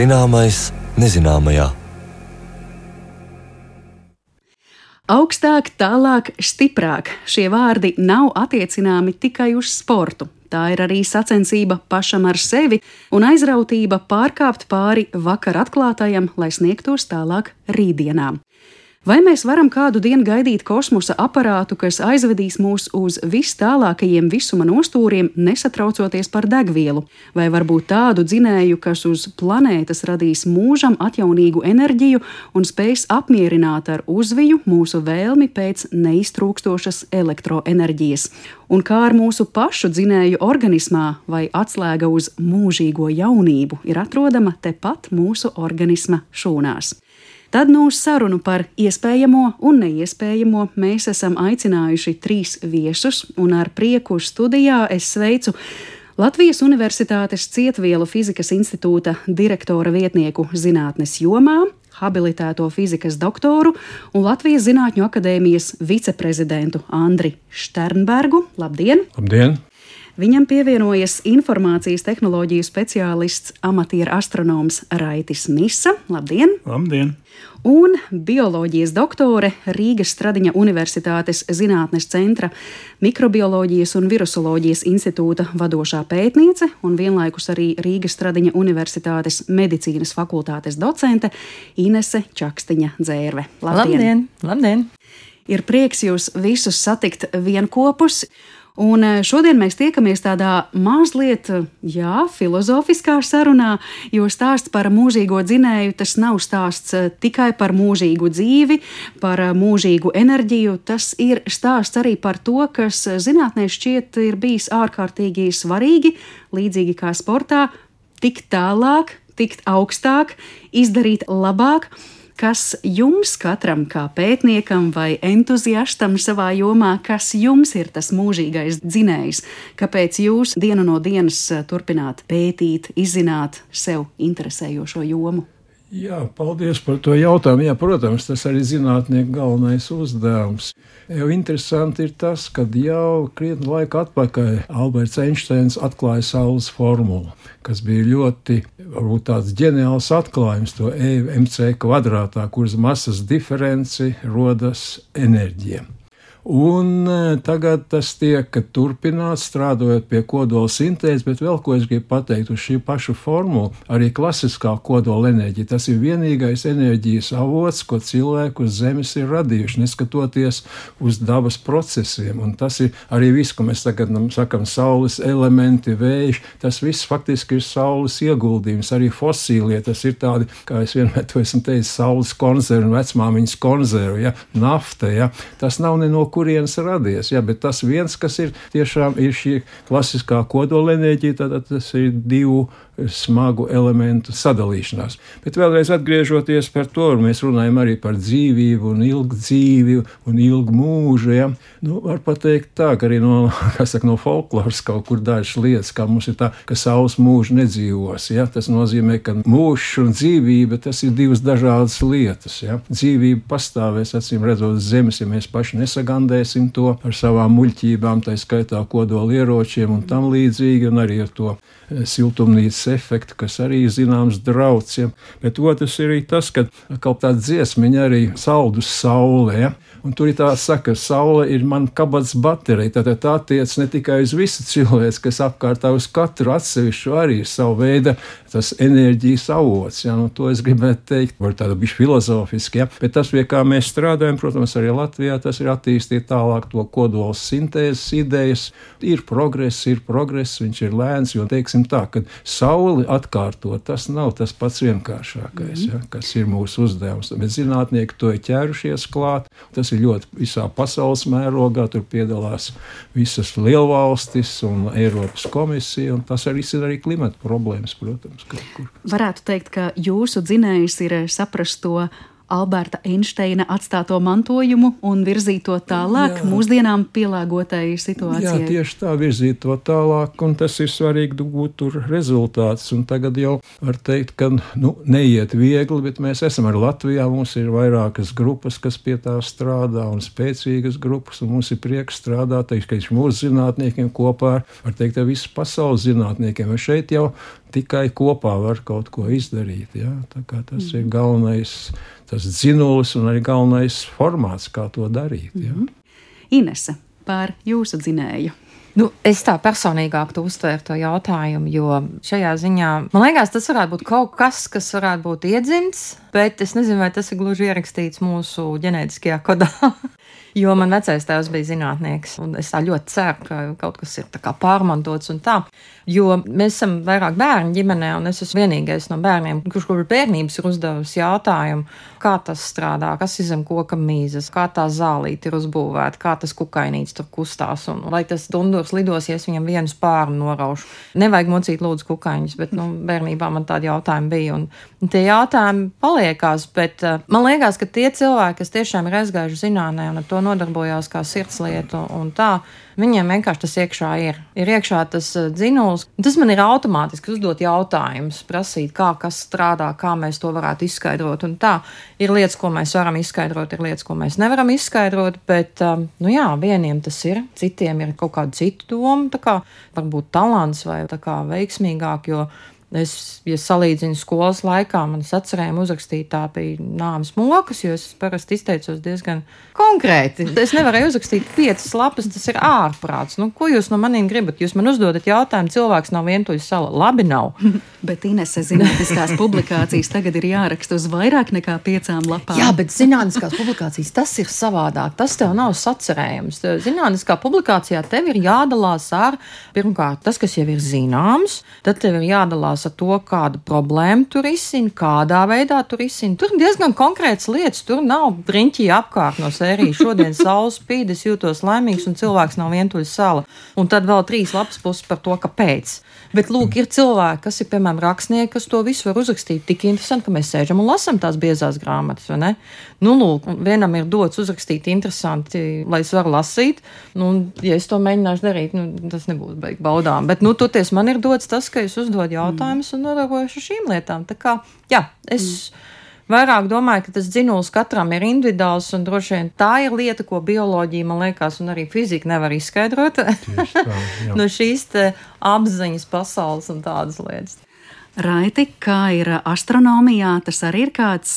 Zināmais nezināmajā. Augstāk, tālāk, stiprāk. Šie vārdi nav attiecināmi tikai uz sportu. Tā ir arī sacensība pašam ar sevi un aizrautība pārkāpt pāri vakar atklātajam, lai sniegtos tālāk rītdienām. Vai mēs varam kādu dienu gaidīt kosmosa aparātu, kas aizvedīs mūs uz vis tālākajiem visuma nostūriem, nesatraucoties par degvielu, vai varbūt tādu dzinēju, kas uz planētas radīs mūžam atjaunīgu enerģiju un spēs apmierināt ar uzviju mūsu vēlmi pēc neiztrūkstošas elektroenerģijas? Un kā ar mūsu pašu dzinēju organismā, vai atslēga uz mūžīgo jaunību ir atrodama tepat mūsu organisma šūnās? Tad nu uz sarunu par iespējamo un neiespējamo mēs esam aicinājuši trīs viesus, un ar prieku studijā es sveicu Latvijas Universitātes Cietvielu fizikas institūta direktora vietnieku zinātnes jomā, habilitēto fizikas doktoru un Latvijas Zinātņu akadēmijas viceprezidentu Andri Šternbergu. Labdien! Labdien! Viņam pievienojas informācijas tehnoloģiju speciālists, amatieru astronoms Raitis Misa. Labdien! Labdien! Un bioloģijas doktore Rīgas Stradiņa Universitātes Zinātnes centra Mikrobioloģijas un Virusoloģijas institūta vadošā pētniece un vienlaikus arī Rīgas Stradiņa Universitātes medicīnas fakultātes docente Inese Čakstiņa Dzērve. Labdien! Labdien! Labdien. Ir prieks jūs visus satikt vienopus. Un eh, šodien mēs tiekamies tādā mazliet, jā, filozofiskā sarunā, jo stāsts par mūžīgo dzinēju tas nav stāsts eh, tikai par mūžīgu dzīvi, par eh, mūžīgu enerģiju. Tas ir stāsts arī par to, kas zinātnē šķiet ir bijis ārkārtīgi svarīgi, līdzīgi kā sportā, tikt tālāk, tikt augstāk, izdarīt labāk kas jums katram kā pētniekam vai entuziastam savā jomā, kas jums ir tas mūžīgais dzinējs, kāpēc jūs dienu no dienas eh, turpināt pētīt, izzināt sev interesējošo jomu? Jā, paldies par to jautājumu. Jā, protams, tas arī zinātnieku galvenais uzdevums. Jau interesanti ir tas, ka jau krietni laika atpakaļ Alberts Einsteins atklāja Saules formulu, kas bija ļoti, varbūt tāds ģeniāls atklājums, to EMC kvadrātā, kuras masas diferenci rodas enerģija. Un e, tagad tas tiek turpināts strādājot pie kodola sintēzes, bet vēl ko es gribu pateikt uz šī paša formula, arī klasiskā kodola enerģija. Tas ir vienīgais enerģijas avots, ko cilvēku uz Zemes ir radījuši, neskatoties uz dabas procesiem. Un tas ir arī viss, ko mēs tagad sakam, saules elementi, vējš. Tas viss faktiski ir saules ieguldījums, arī fosīlie. Tas ir tādi, kā es vienmēr to esmu teicis, saules konzervi vecmāmiņas konzervi, ja? nafta. Ja? Tas nav ne no kurienes radies. Jā, bet tas viens, kas ir tiešām ir šī klasiskā kodolenerģija, tad tas ir divu smagu elementu sadalīšanās. Bet vēlreiz atgriežoties par to, mēs runājam arī par dzīvību un ilgu dzīvi un ilgu mūžu. Ja? Nu, var pateikt tā, ka arī no, saka, no folkloras kaut kur dažas lietas, kā mums ir tā, ka saules mūžu nedzīvos. Ja? Tas nozīmē, ka mūžs un dzīvība tas ir divas dažādas lietas. Ja? Dzīvība pastāvēs, acīm redzot, zemes, ja mēs paši nesagandēsim to ar savām muļķībām, tā skaitā kodolieročiem un tam līdzīgi, un arī ar to siltumnīcas efektu, kas arī zināms drauds. Ja? Bet otrs ir tas, ka kaut kāda dziesmiņa arī saldus saulē. Ja? Un tur ir tā saka, saule ir man kabatas baterija. Tātad tā attiec ne tikai uz visu cilvēku, kas apkārtā uz katru atsevišķu arī ir savu veidu tas enerģijas avots. Ja? Nu, to es gribētu teikt, var tāda bišķi filozofiski, ja? bet tas, pie kā mēs strādājam, protams, arī Latvijā, tas ir attīstīt tālāk to kodols sintēzes idejas. Ir progress, ir progress, viņš ir lēns, jo, teiksim tā, ka sauli atkārtot, tas nav tas pats vienkāršākais, mm. ja? kas ir mūsu uzdevums. Bet zinātnieki to ir ķērušies klāt. Tas Tas ir ļoti visā pasaules mērogā. Tur piedalās visas lielvalstis un Eiropas komisija. Un tas arī ir arī klimata problēmas, protams. Varētu teikt, ka jūsu dzinējs ir saprast to Alberta Einsteina atstāto mantojumu un virzīt to tālāk, Jā. mūsdienām pielāgotai situācijai. Jā, tieši tā virzīt to tālāk, un tas ir svarīgi būt tur rezultāts. Un tagad jau var teikt, ka nu, neiet viegli, bet mēs esam ar Latvijā. Mums ir vairākas grupas, kas pie tā strādā, un spēcīgas grupas, un mums ir prieks strādāt teiks, mūsu zinātniekiem kopā ar, var teikt, ar visu pasaules zinātniekiem. Un šeit jau tikai kopā var kaut ko izdarīt. Ja? Tas mm. ir galvenais, tas dzinulis un arī galvenais formāts, kā to darīt. Ja? Mm -hmm. Inese par jūsu dzinēju. Nu, es tā personīgāk uztvēru to jautājumu, jo šajā ziņā man liekas, tas varētu būt kaut kas, kas varētu būt iedzimts, bet es nezinu, vai tas ir gluži ierakstīts mūsu ģenētiskajā kodā. Jo man vecais tēvs bija zinātnieks, un es tā ļoti ceru, ka kaut kas ir pārmantots un tā. Jo mēs esam vairāk bērnu ģimenē, un es esmu vienīgais no bērniem, kurš kopš bērnības ir uzdevis jautājumu, kā tas strādā, kas ir zem koka mīzes, kā tā zālīte ir uzbūvēta, kā tas kukainīts tur kustās, un vai tas dundurs lidosies viņam vienu spāru noraušu. Nevajag mocīt lūdzu kukaiņus, bet nu, bērnībā man tādi jautājumi bija, un, un tie jautājumi paliekās, bet uh, man liekas, ka tie cilvēki, kas tiešām ir aizgājuši zinātnē un ar to nodarbojās kā sirdslietu un tā, Viņiem vienkārši tas iekšā ir. Ir iekšā tas eh, dzinulis. Tas man ir automātiski uzdot jautājumus, prasīt, kā kas strādā, kā mēs to varētu izskaidrot. Un tā ir lietas, ko mēs varam izskaidrot, ir lietas, ko mēs nevaram izskaidrot. Bet, um, nu jā, vieniem tas ir, citiem ir kaut kāda cita doma, kā varbūt talants vai kā veiksmīgāk. Jo Es, ja salīdzinu skolas laikā, manas atcerējuma uzrakstītā bija nāves mokas, jo es parasti izteicos diezgan konkrēti. Es nevarēju uzrakstīt piecas lapas, tas ir ārprāts. Nu, ko jūs no maniem gribat? Jūs man uzdodat jautājumu, cilvēks nav vientuļs sala. Labi nav. bet Inese zinātniskās publikācijas tagad ir jāraksta uz vairāk nekā piecām lapām. Jā, bet zinātniskās publikācijas tas ir savādāk. Tas tev nav sacerējums. Zinātniskā publikācijā tev ir jādalās ar pirmkārt tas, kas jau ir zināms, tad tev ir jādalās jāskatās ar to, kādu problēmu tur izsina, kādā veidā tur izsina. Tur ir diezgan konkrēts lietas, tur nav riņķī apkārt no sērijas. Šodien saules spīd, es jūtos laimīgs un cilvēks nav vientuļs sala. Un tad vēl trīs lapas puses par to, kāpēc. Bet, lūk, ir cilvēki, kas ir, piemēram, rakstnieki, kas to visu var uzrakstīt. Tik interesanti, ka mēs sēžam un lasām tās biezās grāmatas, vai ne? Nu, lūk, vienam ir dots uzrakstīt interesanti, lai es varu lasīt. Nu, ja es to mēģināšu darīt, nu, tas nebūs beig baudām. Bet, nu, toties man ir dots tas, ka es uzdodu jautājumus un nodarbojos ar šīm lietām. Tā kā, jā, es. Mm vairāk domāju, ka tas dzinulis katram ir individuāls, un droši vien tā ir lieta, ko bioloģija, man liekas, un arī fizika nevar izskaidrot. Tā, no šīs apziņas pasaules un tādas lietas. Raiti, kā ir astronomijā, tas arī ir kāds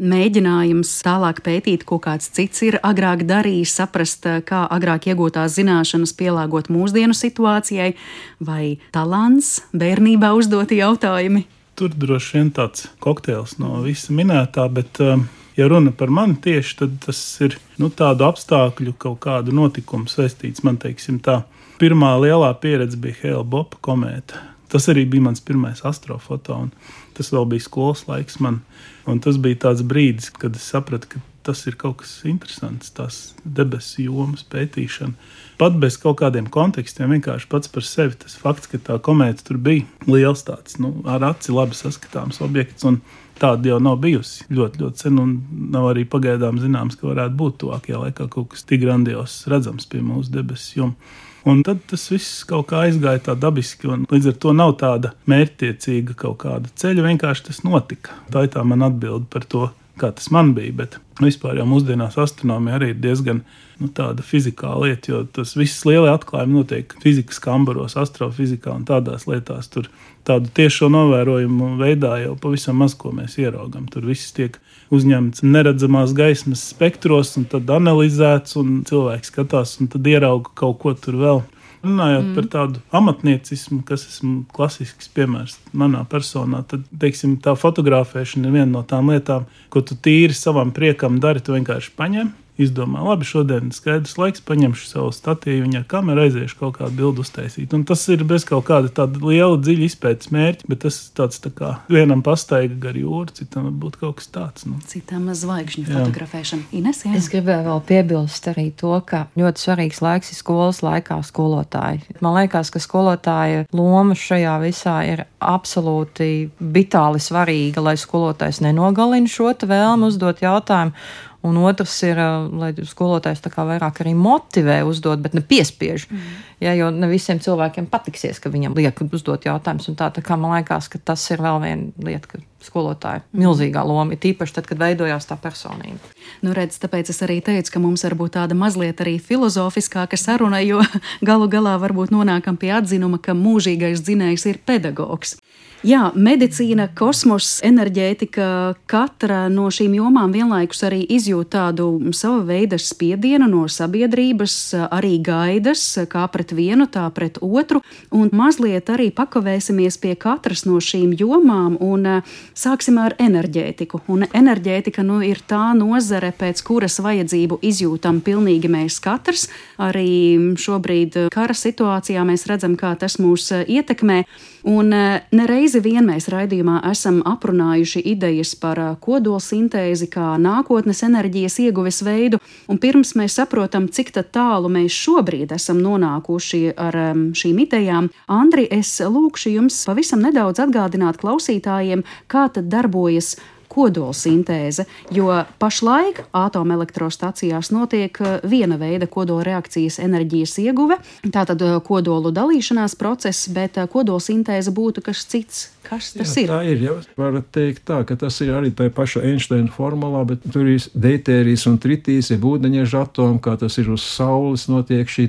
mēģinājums tālāk pētīt, ko kāds cits ir agrāk darījis, saprast, kā agrāk iegūtās zināšanas pielāgot mūsdienu situācijai, vai talants, bērnībā uzdoti jautājumi tur droši vien tāds kokteils no visa minētā, bet, um, ja runa par mani tieši, tad tas ir nu, tādu apstākļu, kaut kādu notikumu saistīts. Man teiksim, tā pirmā lielā pieredze bija Hēla Bopa komēta. Tas arī bija mans pirmais astrofoto, un tas vēl bija skolas laiks man. Un tas bija tāds brīdis, kad es sapratu, ka tas ir kaut kas interesants, tās debesu jomas pētīšana pat bez kaut kādiem kontekstiem, vienkārši pats par sevi tas fakts, ka tā komēta tur bija liels tāds, nu, ar aci labi saskatāms objekts. Tāda jau nav bijusi ļoti, ļoti sen, un nav arī pagaidām zināms, ka varētu būt tuvākajā laikā kaut kas tik grandios redzams pie mūsu debesu jumta. Un tad tas viss kaut kā aizgāja tā dabiski, un līdz ar to nav tāda mērķtiecīga kaut kāda ceļa. Vienkārši tas notika. Tā ir tā man atbilde par to, kā tas man bija. Bet vispār jau mūsdienās astronomija arī ir diezgan nu, tāda fizikāla lieta, jo tas viss lielie atklājumi notiek fizikas kambaros, astrofizikā un tādās lietās. Tur tādu tiešo novērojumu veidā jau pavisam maz ko mēs ieraugām. Tur viss tiek uzņemts neredzamās gaismas spektros, un tad analizēts, un cilvēks skatās, un tad ierauga kaut ko tur vēl. Runājot mm. par tādu amatniecismu, kas ir klasisks piemērs manā personā, tad teiksim, tā fotografēšana ir viena no tām lietām, ko tu tīri savam priekam dari. Tu vienkārši paņem, izdomā, labi, šodien ir skaidrs laiks, paņemšu savu statīvu, viņa ar kameru aiziešu kaut kādu bildu uztaisīt. Un tas ir bez kaut kāda tāda liela, dziļa izpētes mērķa, bet tas tāds tā kā vienam pastaiga gar jūru, citam varbūt kaut kas tāds. Nu. Citam zvaigžņu jā. fotografēšana. Ines, jā. Es gribēju vēl piebilst arī to, ka ļoti svarīgs laiks ir skolas laikā skolotāji. Man liekas, ka skolotāja loma šajā visā ir absolūti vitāli svarīga, lai skolotājs nenogalina šo vēlmu uzdot jautājumu. Un otrs ir, lai skolotājs vairāk arī motivē uzdot, bet ne piespiež. Mm. Ja, jo ne visiem cilvēkiem patiksies, ka viņam liek uzdot jautājumus. Tā, tā kā man liekas, ka tas ir vēl viena lieta, ka skolotāja milzīgā loma, tīpaši tad, kad veidojās tā personība. Nu, redz, tāpēc es arī teicu, ka mums var būt tāda mazliet arī filozofiskāka saruna, jo galu galā varbūt nonākam pie atzinuma, ka mūžīgais dzinējs ir pedagogs. Jā, medicīna, kosmos, enerģētika, katra no šīm jomām vienlaikus arī izjūt tādu sava veida spiedienu no sabiedrības, arī gaidas, kā pret vienu, tā pret otru, un mazliet arī pakavēsimies pie katras no šīm jomām un eh, sāksim ar enerģētiku. Un enerģētika nu, ir tā nozare, pēc kuras vajadzību izjūtam pilnīgi mēs katrs. Arī šobrīd kara situācijā mēs redzam, kā tas mūs eh, ietekmē. Un eh, nereizi vien mēs raidījumā esam aprunājuši idejas par kodolsintēzi kā nākotnes enerģijas ieguves veidu, un pirms mēs saprotam, cik tālu mēs šobrīd esam nonākuši ar šīm idejām, Andri, es lūkšu jums pavisam nedaudz atgādināt klausītājiem, kā tad darbojas kodolsintēze, jo pašlaik atomelektrostacijās notiek eh, viena veida kodola reakcijas enerģijas ieguve, tātad eh, kodolu dalīšanās process, bet eh, kodolsintēze būtu kas cits. Kas tas Jā, ir? Tā ir. Jā, var teikt tā, ka tas ir arī tā paša Einsteina formulā, bet tur ir deutērijas un tritīs, ir ūdeņieža atomi, kā tas ir uz Saules, notiek šī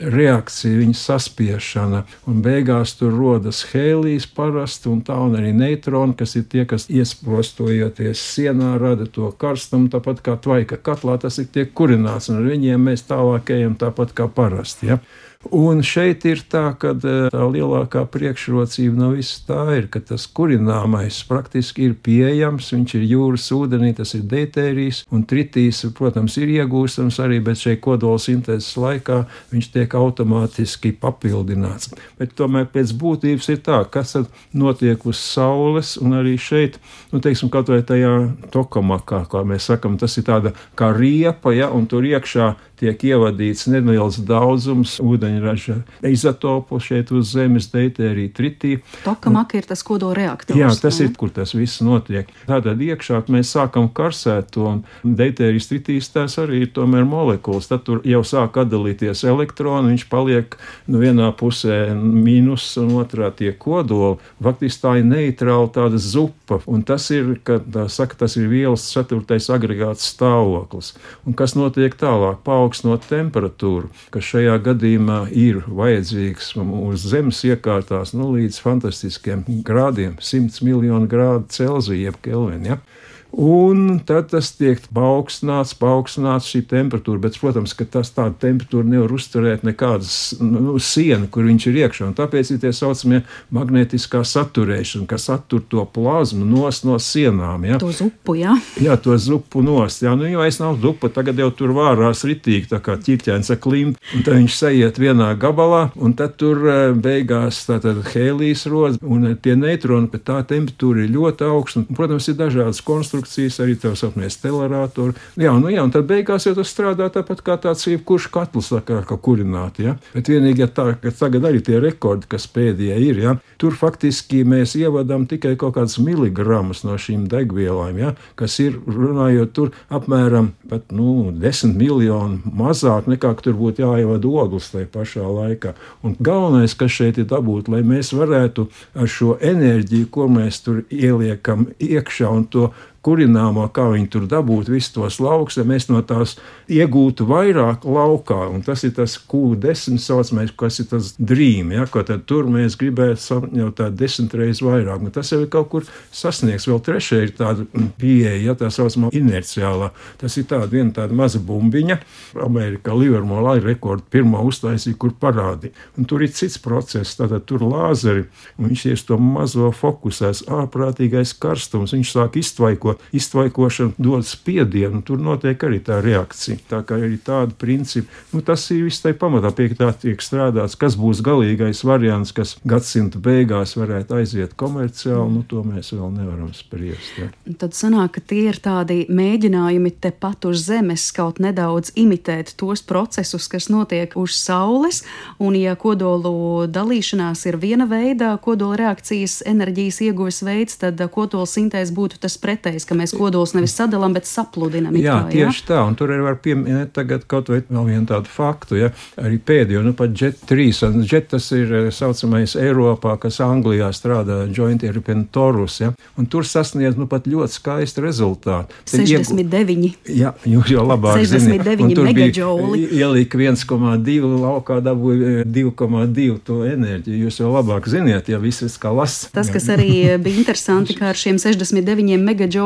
reakcija, viņa saspiešana, un beigās tur rodas hēlijas parasti, un tā un arī neitroni, kas ir tie, kas iesprostojoties sienā, rada to karstumu, tāpat kā tvaika katlā, tas ir tiek kurināts, un ar viņiem mēs tālāk ejam tāpat kā parasti. Ja? Un šeit ir tā, ka e, tā lielākā priekšrocība no viss tā ir, ka tas kurināmais praktiski ir pieejams, viņš ir jūras ūdenī, tas ir deutērijas, un tritīs, protams, ir iegūstams arī, bet šeit kodola sintēzes laikā viņš tiek automātiski papildināts. Bet tomēr pēc būtības ir tā, kas notiek uz Saules, un arī šeit, nu, teiksim, kaut vai tajā tokamakā, kā mēs sakam, tas ir tāda kā riepa, ja, un tur iekšā tiek ievadīts neliels daudzums ūdeņraža izotopu šeit uz Zemes, deutērija tritī. Tokamaka ir tas kodola reaktors. Jā, tas ne? ir, kur tas viss notiek. Tātad iekšā mēs sākam karsēt to, un deutērijas tritīs tās arī ir tomēr molekulas. Tad tur jau sāk atdalīties elektroni, viņš paliek nu, vienā pusē mīnus un otrā tie kodoli. Faktiski tā ir neitrāla tāda zupa, un tas ir, ka tā saka, tas ir vielas ceturtais agregāts stāvoklis. Un kas notiek tālāk? Paaugstinot temperatūru, kas šajā gadījumā ir vajadzīgs uz Zemes iekārtās nu, līdz fantastiskiem grādiem, 100 miljonu grādu Celsija, jeb Kelvina. Ja? Un tad tas tiek paaugstināts, paaugstināts šī temperatūra. Bet, protams, ka tas tādu temperatūru nevar uzturēt nekādas nu, siena, kur viņš ir iekšā. Un tāpēc ir tie saucamie magnetiskā saturēšana, kas attur to plazmu nos no sienām. Ja? To zupu, jā. Jā, to zupu nost. Jā, nu jau es nav zupa, tagad jau tur vārās ritīgi, tā kā ķirķēns ar klimpu. Un tad viņš sajiet vienā gabalā, un tad tur eh, beigās tātad hēlijas rodas, un tie neitroni, bet tā temperatūra ir ļoti augsta. Un, protams, ir dažādas konstrukcijas konstrukcijas, arī tā saucamie stelarātori. Jā, nu jā, un tad beigās jau tas strādā tāpat kā tāds jebkurš katls, kā, kā kurināti. Ja? Bet vienīgi, ja tā, ka tagad arī tie rekordi, kas pēdējie ir, ja? tur faktiski mēs ievadām tikai kaut kādus miligramus no šīm degvielām, ja? kas ir, runājot, tur apmēram pat, nu, 10 miljonu mazāk nekā tur būtu jāievada ogles tajā pašā laikā. Un galvenais, kas šeit ir dabūt, lai mēs varētu ar šo enerģiju, ko mēs tur ieliekam iekšā un to kurināmo, kā viņi tur dabūtu visus tos laukus, ja mēs no tās iegūtu vairāk laukā. Un tas ir tas Q10 saucamais, kas ir tas drīm, ja, ko tad tur mēs gribētu jau tā desmit reizes vairāk. Un tas jau ir kaut kur sasniegts. Vēl trešā ir tāda pieeja, ja tā saucamā inerciālā. Tas ir tāda viena tāda maza bumbiņa. Amerikā Livermolā ir rekords pirmā uztaisīja, kur parādīja. Un tur ir cits process, tātad tur lāzeri, un viņš ir to mazo fokusēs, ārprātīgais karstums, viņš sāk iztvaikot ko iztvaikošana dod spiedienu, tur notiek arī tā reakcija. Tā kā ir tāda principa, nu, tas ir viss tai pamatā, pie tā tiek strādāts. Kas būs galīgais variants, kas gadsimta beigās varētu aiziet komerciāli, nu, to mēs vēl nevaram spriest. Ja. Tad sanāk, ka tie ir tādi mēģinājumi tepat uz Zemes kaut nedaudz imitēt tos procesus, kas notiek uz Saules, un ja kodolu dalīšanās ir viena veida kodola reakcijas enerģijas ieguves veids, tad kodola sintēze būtu tas pretējs idejas, ka mēs kodols nevis sadalām, bet sapludinam. Jā, kā, tieši jā? tā, un tur arī var pieminēt tagad kaut vai vēl vienu tādu faktu, ja arī pēdējo, nu pat Jet 3, un Jet tas ir eh, saucamais Eiropā, kas Anglijā strādā Joint European Torus, ja, un tur sasniedz, nu pat ļoti skaisti rezultāti. 69. Jā, jūs jau labāk 69 megajouli. Ielika 1,2 laukā dabūja 2,2 to enerģiju. Jūs jau labāk ziniet, ja viss ir kā lasa. Tas, kas arī bija interesanti, ka ar šiem 69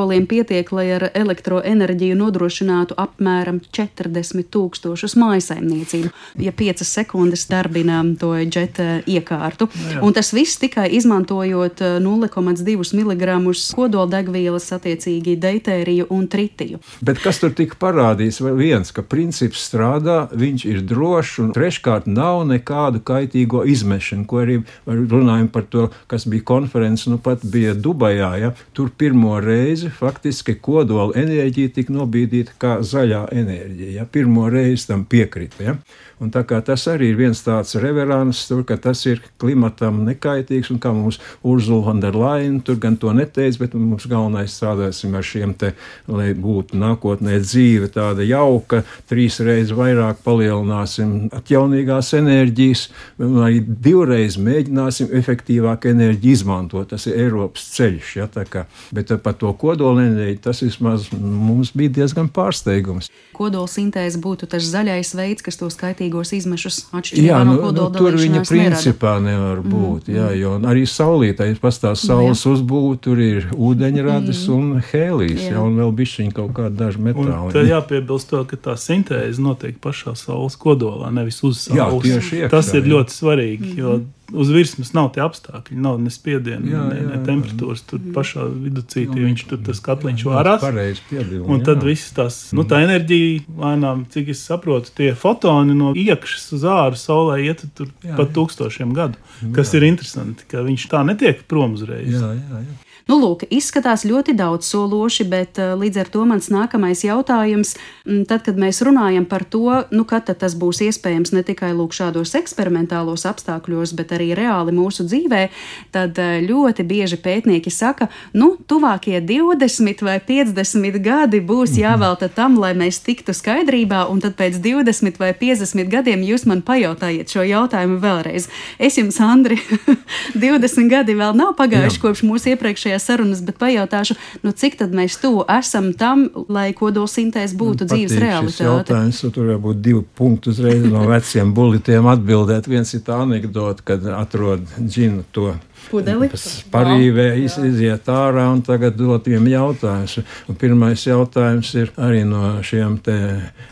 megajouliem pietiek, lai ar elektroenerģiju nodrošinātu apmēram 40 tūkstošus mājasaimniecību, ja 5 sekundes darbinām to džeta iekārtu. Jā. Un tas viss tikai izmantojot 0,2 mg kodoldegvielas, attiecīgi deutēriju un tritiju. Bet kas tur tika parādīts? Viens, ka princips strādā, viņš ir drošs un treškārt nav nekādu kaitīgo izmešanu, ko arī runājam par to, kas bija konferences, nu pat bija Dubajā. Ja? Tur pirmo reizi faktiski kodola enerģija tika nobīdīta kā zaļā enerģija. Ja? Pirmo reizi tam piekrita. Ja? Un tā kā tas arī ir viens tāds reverants, tur, ka tas ir klimatam nekaitīgs, un kā mums Urzula von der Leyen tur gan to neteica, bet mums galvenais strādāsim ar šiem te, lai būtu nākotnē dzīve tāda jauka, trīs reizes vairāk palielināsim atjaunīgās enerģijas, arī divreiz mēģināsim efektīvāk enerģiju izmantot. Tas ir Eiropas ceļš, ja tā kā, bet par to kodolenerģiju tas vismaz mums bija diezgan pārsteigums. Kodolsintēze būtu tas zaļais veids, kas to skaitīja kaitīgos izmešus atšķirībā no kodola nu, tur viņa principā nerada. nevar mm, būt. Mm, jā, jo arī saulītē pastāv nu, saules nu, uzbūve, tur ir ūdeņradis mm. un hēlijs, jā. jā, un vēl bišķiņ kaut kāda daži metāli. Un tad jāpiebilst to, ka tā sintēze notiek pašā saules kodolā, nevis uz saules. Jā, tieši iekšā, Tas ir jā. ļoti svarīgi, mm. jo uz virsmas nav tie apstākļi, nav ne spiediena, jā, ne, ne temperatūras. Tur jā. pašā viducītī nu, viņš tur tas katliņš varās. Un tad jā. viss tas, nu tā enerģija, lēnām, cik es saprotu, tie fotoni no iekšas uz āru saulē iet tur jā, pat jā. tūkstošiem gadu. Kas jā. ir interesanti, ka viņš tā netiek prom uzreiz. Jā, jā, jā. Nu, lūk, izskatās ļoti daudz sološi, bet uh, līdz ar to mans nākamais jautājums, mm, tad, kad mēs runājam par to, nu, kad tas būs iespējams ne tikai lūk šādos eksperimentālos apstākļos, bet arī reāli mūsu dzīvē, tad uh, ļoti bieži pētnieki saka, nu, tuvākie 20 vai 50 gadi būs mhm. jāvelta tam, lai mēs tiktu skaidrībā, un tad pēc 20 vai 50 gadiem jūs man pajautājiet šo jautājumu vēlreiz. Es jums, Andri, 20 gadi vēl nav pagājuši Jā. kopš mūsu iepriekšējā šajās sarunas, bet pajautāšu, nu, cik tad mēs tuvu esam tam, lai kodolsintēze būtu dzīves realitāte? Jautājums, tur var būt divi punkti uzreiz no veciem bulitiem atbildēt. Viens ir tā anekdote, kad atrod džinu to. Parīvē iz, iziet ārā un tagad dot viņiem jautājumus. Un pirmais jautājums ir arī no šiem te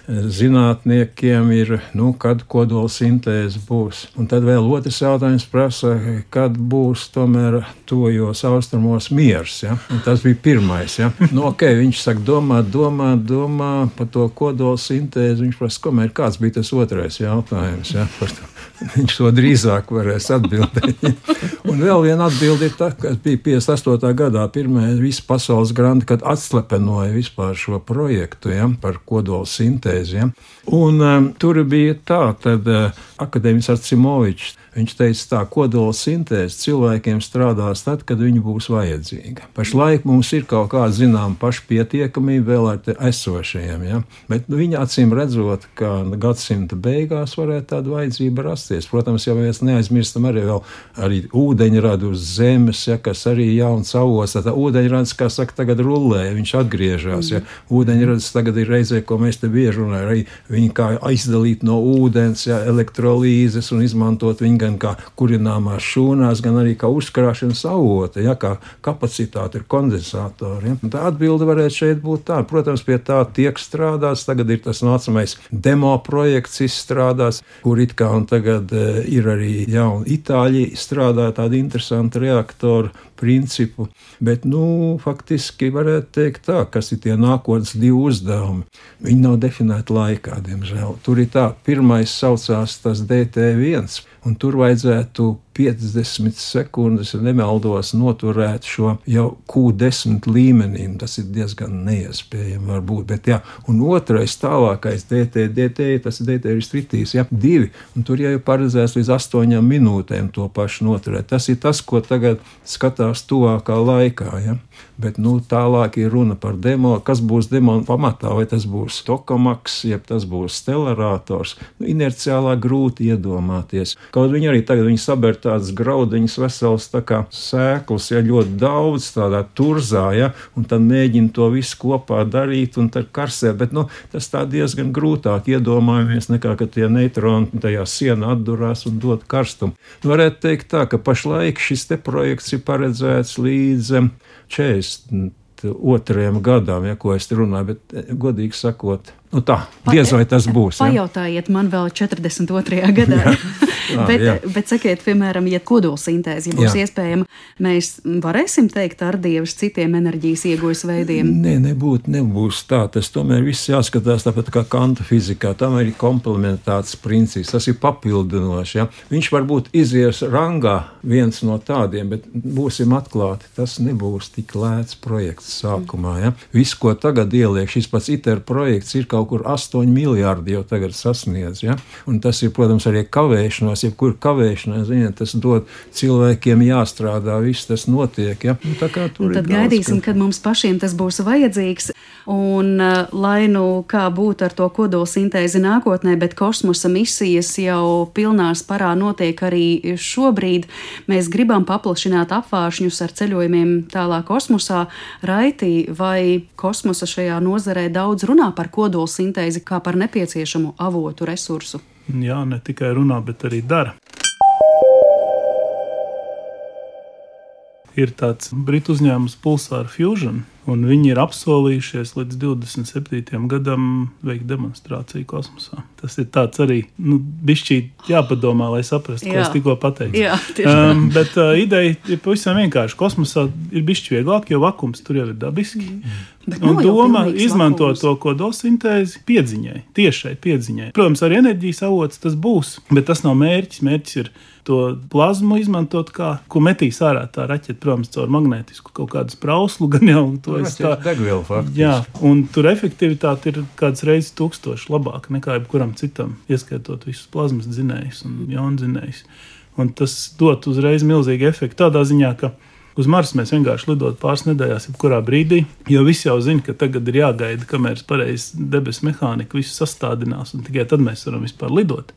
zinātniekiem ir, nu, kad kodola sintēze būs. Un tad vēl otrs jautājums prasa, kad būs tomēr tojos austrumos miers, ja? Un tas bija pirmais, ja? Nu, ok, viņš saka, domā, domā, domā par to kodola sintēzi. Viņš prasa, komēr kāds bija tas otrais jautājums, ja? Par to. Viņš to drīzāk varēs atbildēt. un vēl viena atbilde ir tā, kas bija 58. gadā, pirmā visa pasaules grāmata, kad atslepenoja vispār šo projektu ja, par kodola sintēzi. Ja. Un um, tur bija tā, tad uh, akadēmis Arcimovičs Viņš teica, tā kodola sintēze cilvēkiem strādās tad, kad viņi būs vajadzīga. Pašlaik mums ir kaut kāda zināmā pašpietiekamība vēl ar esošajiem, ja? bet nu, viņa acīm redzot, ka gadsimta beigās varētu tāda vajadzība rasties. Protams, ja mēs neaizmirstam arī, vēl, arī ūdeņradu uz zemes, ja, kas arī jauns avos, tad ūdeņrads, kā saka, tagad rullē, viņš atgriežas. Ja? Ūdeņrads tagad ir reizē, ko mēs te bieži runājam, arī viņi kā izdalīt no ūdens, ja, elektrolīzes un izmantot viņu gan kā kurināmās šūnās, gan arī kā uzkrāšanas avote, ja, kā kapacitāte ir kondensatori. Ja. Tā atbilde varētu šeit būt tā. Protams, pie tā tiek strādāts. Tagad ir tas nākamais demo projekts izstrādāts, kur it kā un tagad e, ir arī jauni itāļi strādā tādi interesanti reaktori principu. Bet, nu, faktiski varētu teikt tā, kas ir tie nākotnes divi uzdevumi. Viņi nav definēti laikā, diemžēl. Tur ir tā, pirmais saucās tas DT1, un tur vajadzētu 50 sekundes, ja nemaldos, noturēt šo jau Q10 līmenī. Tas ir diezgan neiespējami, varbūt. Bet, jā, un otrais, tālākais DT, DT, tas ir DT ristritīs, ja divi, un tur jau ir paredzēts līdz astoņām minūtēm to pašu noturēt. Tas ir tas, ko tagad skatās tuvākā laikā. Ja? Bet nu, tālāk ir runa par demo, kas būs demo pamatā, vai tas būs tokamaks, jeb tas būs stelarators. Nu, inerciālā grūti iedomāties. Kaut viņi arī tagad saber tādas graudiņas veselas tā kā sēklas, ja ļoti daudz tādā turzā, ja, un tad mēģina to visu kopā darīt un tad karsē, bet nu, tas tā diezgan grūtāk iedomājamies nekā, ka tie neitroni tajā sienā atdurās un dod karstumu. Nu, varētu teikt tā, ka pašlaik šis te projekts ir paredzēts līdz 42. gadam, ja, ko es runāju, bet eh, godīgi sakot, Nu tā, diez vai tas būs. Ja? Pajautājiet man vēl 42. gadā. jā, jā, bet, jā. bet sakiet, piemēram, ja kodolsintēze ja būs jā. iespējama, mēs varēsim teikt ar dievs citiem enerģijas ieguves veidiem? Nē, nebūt, nebūs tā. Tas tomēr viss jāskatās tāpat kā kanta fizikā. Tam ir komplementāts princips, tas ir papildinošs. Ja? Viņš varbūt izies rangā viens no tādiem, bet būsim atklāti, tas nebūs tik lēts projekts sākumā. Ja? Viss, ko tagad ieliek, šis pats ITER projekts ir kaut kaut kur 8 miljardi jau tagad sasniedz. Ja? Un tas ir, protams, arī kavēšanās, jebkur kavēšanās, ziniet, tas dod cilvēkiem jāstrādā, viss tas notiek. Ja? Nu, tad daudz, gaidīsim, ka... kad mums pašiem tas būs vajadzīgs. Un uh, lai nu kā būtu ar to kodolsintēzi nākotnē, bet kosmosa misijas jau pilnā sparā notiek arī šobrīd. Mēs gribam paplašināt apvāršņus ar ceļojumiem tālāk kosmosā. Raitī vai kosmosa šajā nozarē daudz runā par kodolsintēzi? Fotosintēzi kā par nepieciešamu avotu resursu. Jā, ne tikai runā, bet arī dara. Ir tāds britu uzņēmums Pulsar Fusion, Un viņi ir apsolījušies līdz 27. gadam veikt demonstrāciju kosmosā. Tas ir tāds arī, nu, bišķīt jāpadomā, lai saprastu, ko Jā. es tikko pateicu. Jā, um, bet uh, ideja ir pavisam vienkārši. Kosmosā ir bišķi vieglāk, jo vakums tur jau ir dabiski. Mm. Bet un doma izmantot to kodolsintēzi piedziņai, tiešai piedziņai. Protams, arī enerģijas avots tas būs, bet tas nav mērķis. Mērķis ir to plazmu izmantot, kā, ko metīs ārā tā raķeita, protams, caur magnētisku kaut kādu sprauslu, gan jau to es tā degvielu faktiski. Jā, un tur efektivitāte ir kāds reizes tūkstoši labāka nekā jebkuram citam, ieskaitot visus plazmas dzinējus un jaundzinējus. Un tas dot uzreiz milzīgu efektu tādā ziņā, ka Uz Marsa mēs vienkārši lidot pāris nedēļās, jebkurā brīdī, jo visi jau zina, ka tagad ir jāgaida, kamēr pareizi debesu mehānika visu sastādinās, un tikai tad mēs varam vispār lidot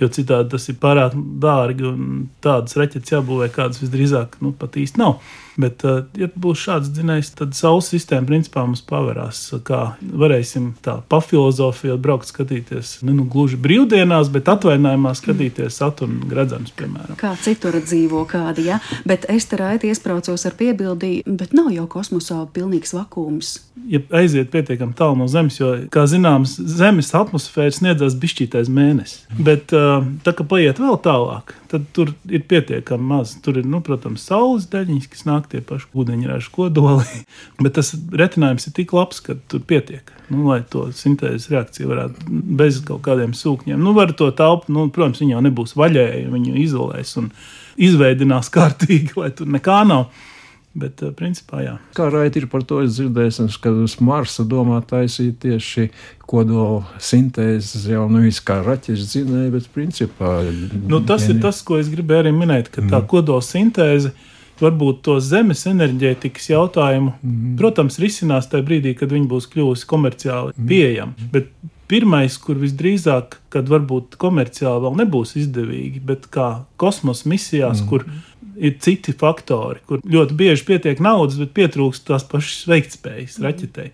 jo citādi tas ir pārāk dārgi un tādas raķetes jābūvē, kādas visdrīzāk nu, pat īsti nav. Bet, uh, ja būs šāds dzinējs, tad Saules sistēma principā mums pavērās. Kā varēsim tā pafilozofijot, braukt, skatīties ne nu, gluži brīvdienās, bet atvainājumā skatīties Saturnu gradzenus, piemēram. Kā citur dzīvo kādi, ja? Bet es te raiti iesprācos ar piebildi, bet nav jau kosmosā pilnīgs vakums. Ja aiziet pietiekami tālu no Zemes, jo, kā zināms, Zemes atmosfēra sniedzas bišķītais mēnesis. Bet uh, tā kā paiet vēl tālāk, tad tur ir pietiekami maz. Tur ir, nu, protams, saules daļiņas, kas nāk tie paši ūdeņraža kodoli. Bet tas retinājums ir tik labs, ka tur pietiek. Nu, lai to sintēzes reakciju varētu bez kaut kādiem sūkņiem. Nu, var to telpu, nu, protams, viņa jau nebūs vaļēja, viņu izolēs un izveidinās kārtīgi, lai tur nekā nav. Bet, uh, principā, jā. Kā raiti ir par to dzirdējis, kad uz Marsa domā taisīt tieši kodola sintēzes, jau nevis kā raķešu dzinēja, bet principā. Nu, tas geni... ir tas, ko es gribēju arī minēt, ka tā mm. kodola sintēze varbūt to zemes enerģētikas jautājumu, mm -hmm. protams, risinās tajā brīdī, kad viņi būs kļuvusi komerciāli. Mm -hmm. Bet pirmais, kur visdrīzāk, kad varbūt komerciāli vēl nebūs izdevīgi, bet kā kosmosa misijās, mm -hmm. kur ir citi faktori, kur ļoti bieži pietiek naudas, bet pietrūkst tās pašas veiktspējas mm raķetei.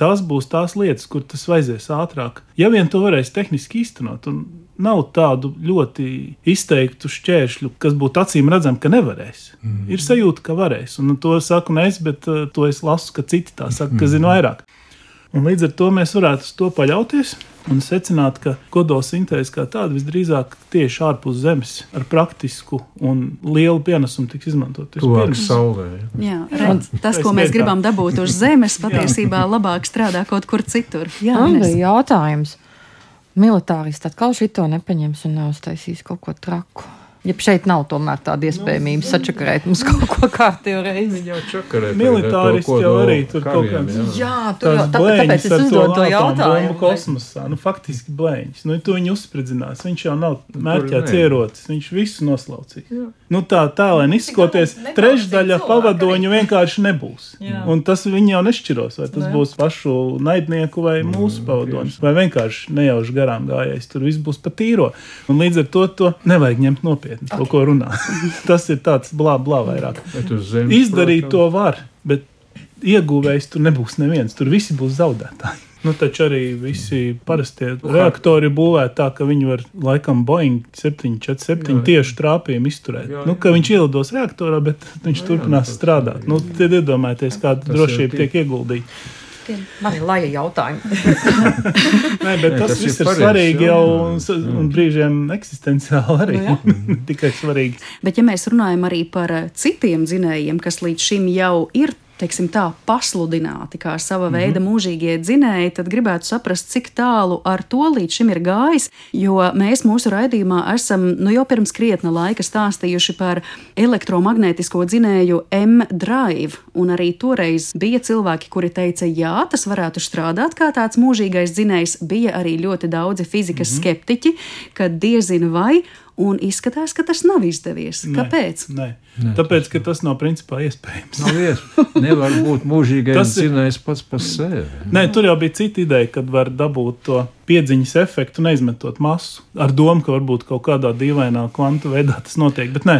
Tās būs tās lietas, kur tas vajadzēs ātrāk. Ja vien to varēs tehniski īstenot, un nav tādu ļoti izteiktu šķēršļu, kas būtu acīm redzami, ka nevarēs. Mm. Ir sajūta, ka varēs. Un to saku ne es, bet uh, to es lasu, ka citi tā saka, kas mm. zina vairāk. Un līdz ar to mēs varētu uz to paļauties un secināt, ka kodola sintēze kā tāda visdrīzāk tieši ārpus Zemes ar praktisku un lielu pienesumu tiks izmantot. Tuvāk saulē. Jā, redz, tas, ko mēs gribam dabūt uz Zemes, patiesībā labāk strādā kaut kur citur. Jā, Man bija jautājums militāristi atkal šito nepaņems un neuztaisīs kaut ko traku. Ja šeit nav tomēr tāda iespējamība sačakarēt mums kaut ko kārtīgi reizi. Viņi jau čakarē. Militāristi jau arī tur kaut kāds. Jā, tur jau tā, tāpēc es uzdodu to jautājumu. kosmosā, nu faktiski blēņas. Nu, tu viņu uzspridzinās, viņš jau nav mērķēts ierocis, viņš visu noslaucīs. Jā. Nu tā, tā, lai izskoties, trešdaļa pavadoņu vienkārši nebūs. Jā. Un tas viņi jau nešķiros, vai tas Jā. būs pašu naidnieku vai mm, mūsu pavadoņus, vai vienkārši nejauši garām gājējis. Tur viss būs pa tīro. Un līdz ar to to nevajag ņemt nopietni nopietni okay. to, ko runā. Tas ir tāds blā, blā vairāk. Zemes, Izdarīt protams. to var, bet ieguvējs tur nebūs neviens. Tur visi būs zaudētāji. Nu, taču arī visi parastie reaktori ir būvēti tā, ka viņi var laikam Boeing 747 tieši trāpījumu izturēt. Jā, jā. Nu, ka viņš ielidos reaktorā, bet viņš jā, turpinās jā, strādāt. Nu, tad iedomājieties, kāda drošība tiek ieguldīta. Man ir laja jautājumi. Nē, bet tas, tas viss ir, ir svarīgi jau un, un brīžiem eksistenciāli arī. Nu, Tikai svarīgi. Bet ja mēs runājam arī par citiem dzinējiem, kas līdz šim jau ir teiksim, tā, pasludināti kā sava mm -hmm. veida mūžīgie dzinēji, tad gribētu saprast, cik tālu ar to līdz šim ir gājis. Jo mēs mūsu raidījumā esam nu, jau pirms krietna laika stāstījuši par elektromagnētisko dzinēju M-Drive. Un arī toreiz bija cilvēki, kuri teica, jā, tas varētu strādāt kā tāds mūžīgais dzinējs. Bija arī ļoti daudzi fizikas mm -hmm. skeptiķi, ka diezinu vai un izskatās, ka tas nav izdevies. Nē, Kāpēc? Nē. Nē, Tāpēc, ka tas nav principā iespējams. Nav iespējams. Nevar būt mūžīgais tas zinājums pats par sevi. Nē, tur jau bija cita ideja, kad var dabūt to piedziņas efektu, neizmetot masu. Ar domu, ka varbūt kaut kādā dīvainā kvantu veidā tas notiek. Bet nē,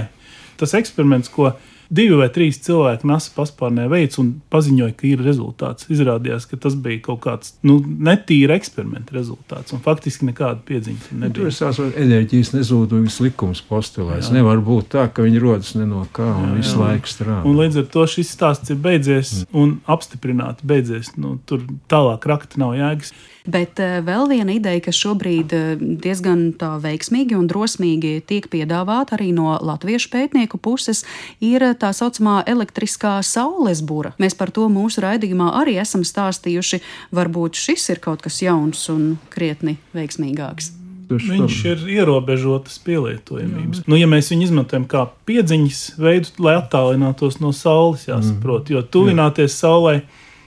tas eksperiments, ko divi vai trīs cilvēki NASA paspārnē veids un paziņoja, ka ir rezultāts. Izrādījās, ka tas bija kaut kāds nu, netīra eksperimenta rezultāts, un faktiski nekāda piedziņa nebija. Tur ir tāds enerģijas nezudības likums postulēts. Nevar būt tā, ka viņi rodas ne no kā un jā, visu jā. laiku strādā. Un līdz ar to šis stāsts ir beidzies mm. un apstiprināti beidzies. Nu, tur tālāk rakta nav jēgas. Bet uh, vēl viena ideja, kas šobrīd uh, diezgan veiksmīgi un drosmīgi tiek piedāvāta arī no latviešu pētnieku puses, ir tā saucamā elektriskā saules būra. Mēs par to mūsu raidījumā arī esam stāstījuši. Varbūt šis ir kaut kas jauns un krietni veiksmīgāks. Viņš ir ierobežotas pielietojamības. Nu, ja mēs viņu izmantojam kā piedziņas veidu, lai attālinātos no saules, jāsaprot, jo tuvināties saulei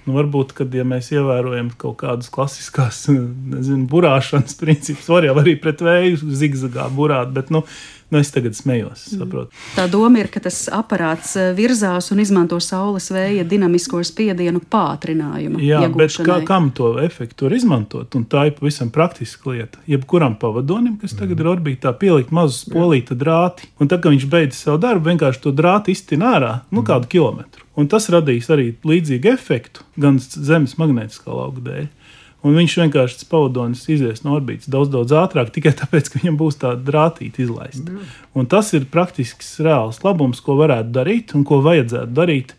Nu, varbūt, kad ja mēs ievērojam kaut kādas klasiskās nezinu, burāšanas principus, var jau arī pret vēju zigzagā burāt, bet nu, Nu, es tagad smējos. Saprotu. Tā doma ir, ka tas aparāts eh, virzās un izmanto saules vēja dinamisko spiedienu pātrinājumu. Jā, bet kā, kam to efektu var izmantot? Un tā ir pavisam praktiska lieta. Jebkuram pavadonim, kas tagad ir orbītā, pielikt mazu spolīta drāti. Un tad, kad viņš beidz savu darbu, vienkārši to drāti iztina ārā, nu kādu kilometru. Un tas radīs arī līdzīgu efektu gan Zemes magnētiskā lauka dēļ. Un viņš vienkārši tas pavadonis izies no orbitas daudz, daudz ātrāk, tikai tāpēc, ka viņam būs tāda drātīta izlaista. Mm. Un tas ir praktisks, reāls labums, ko varētu darīt un ko vajadzētu darīt.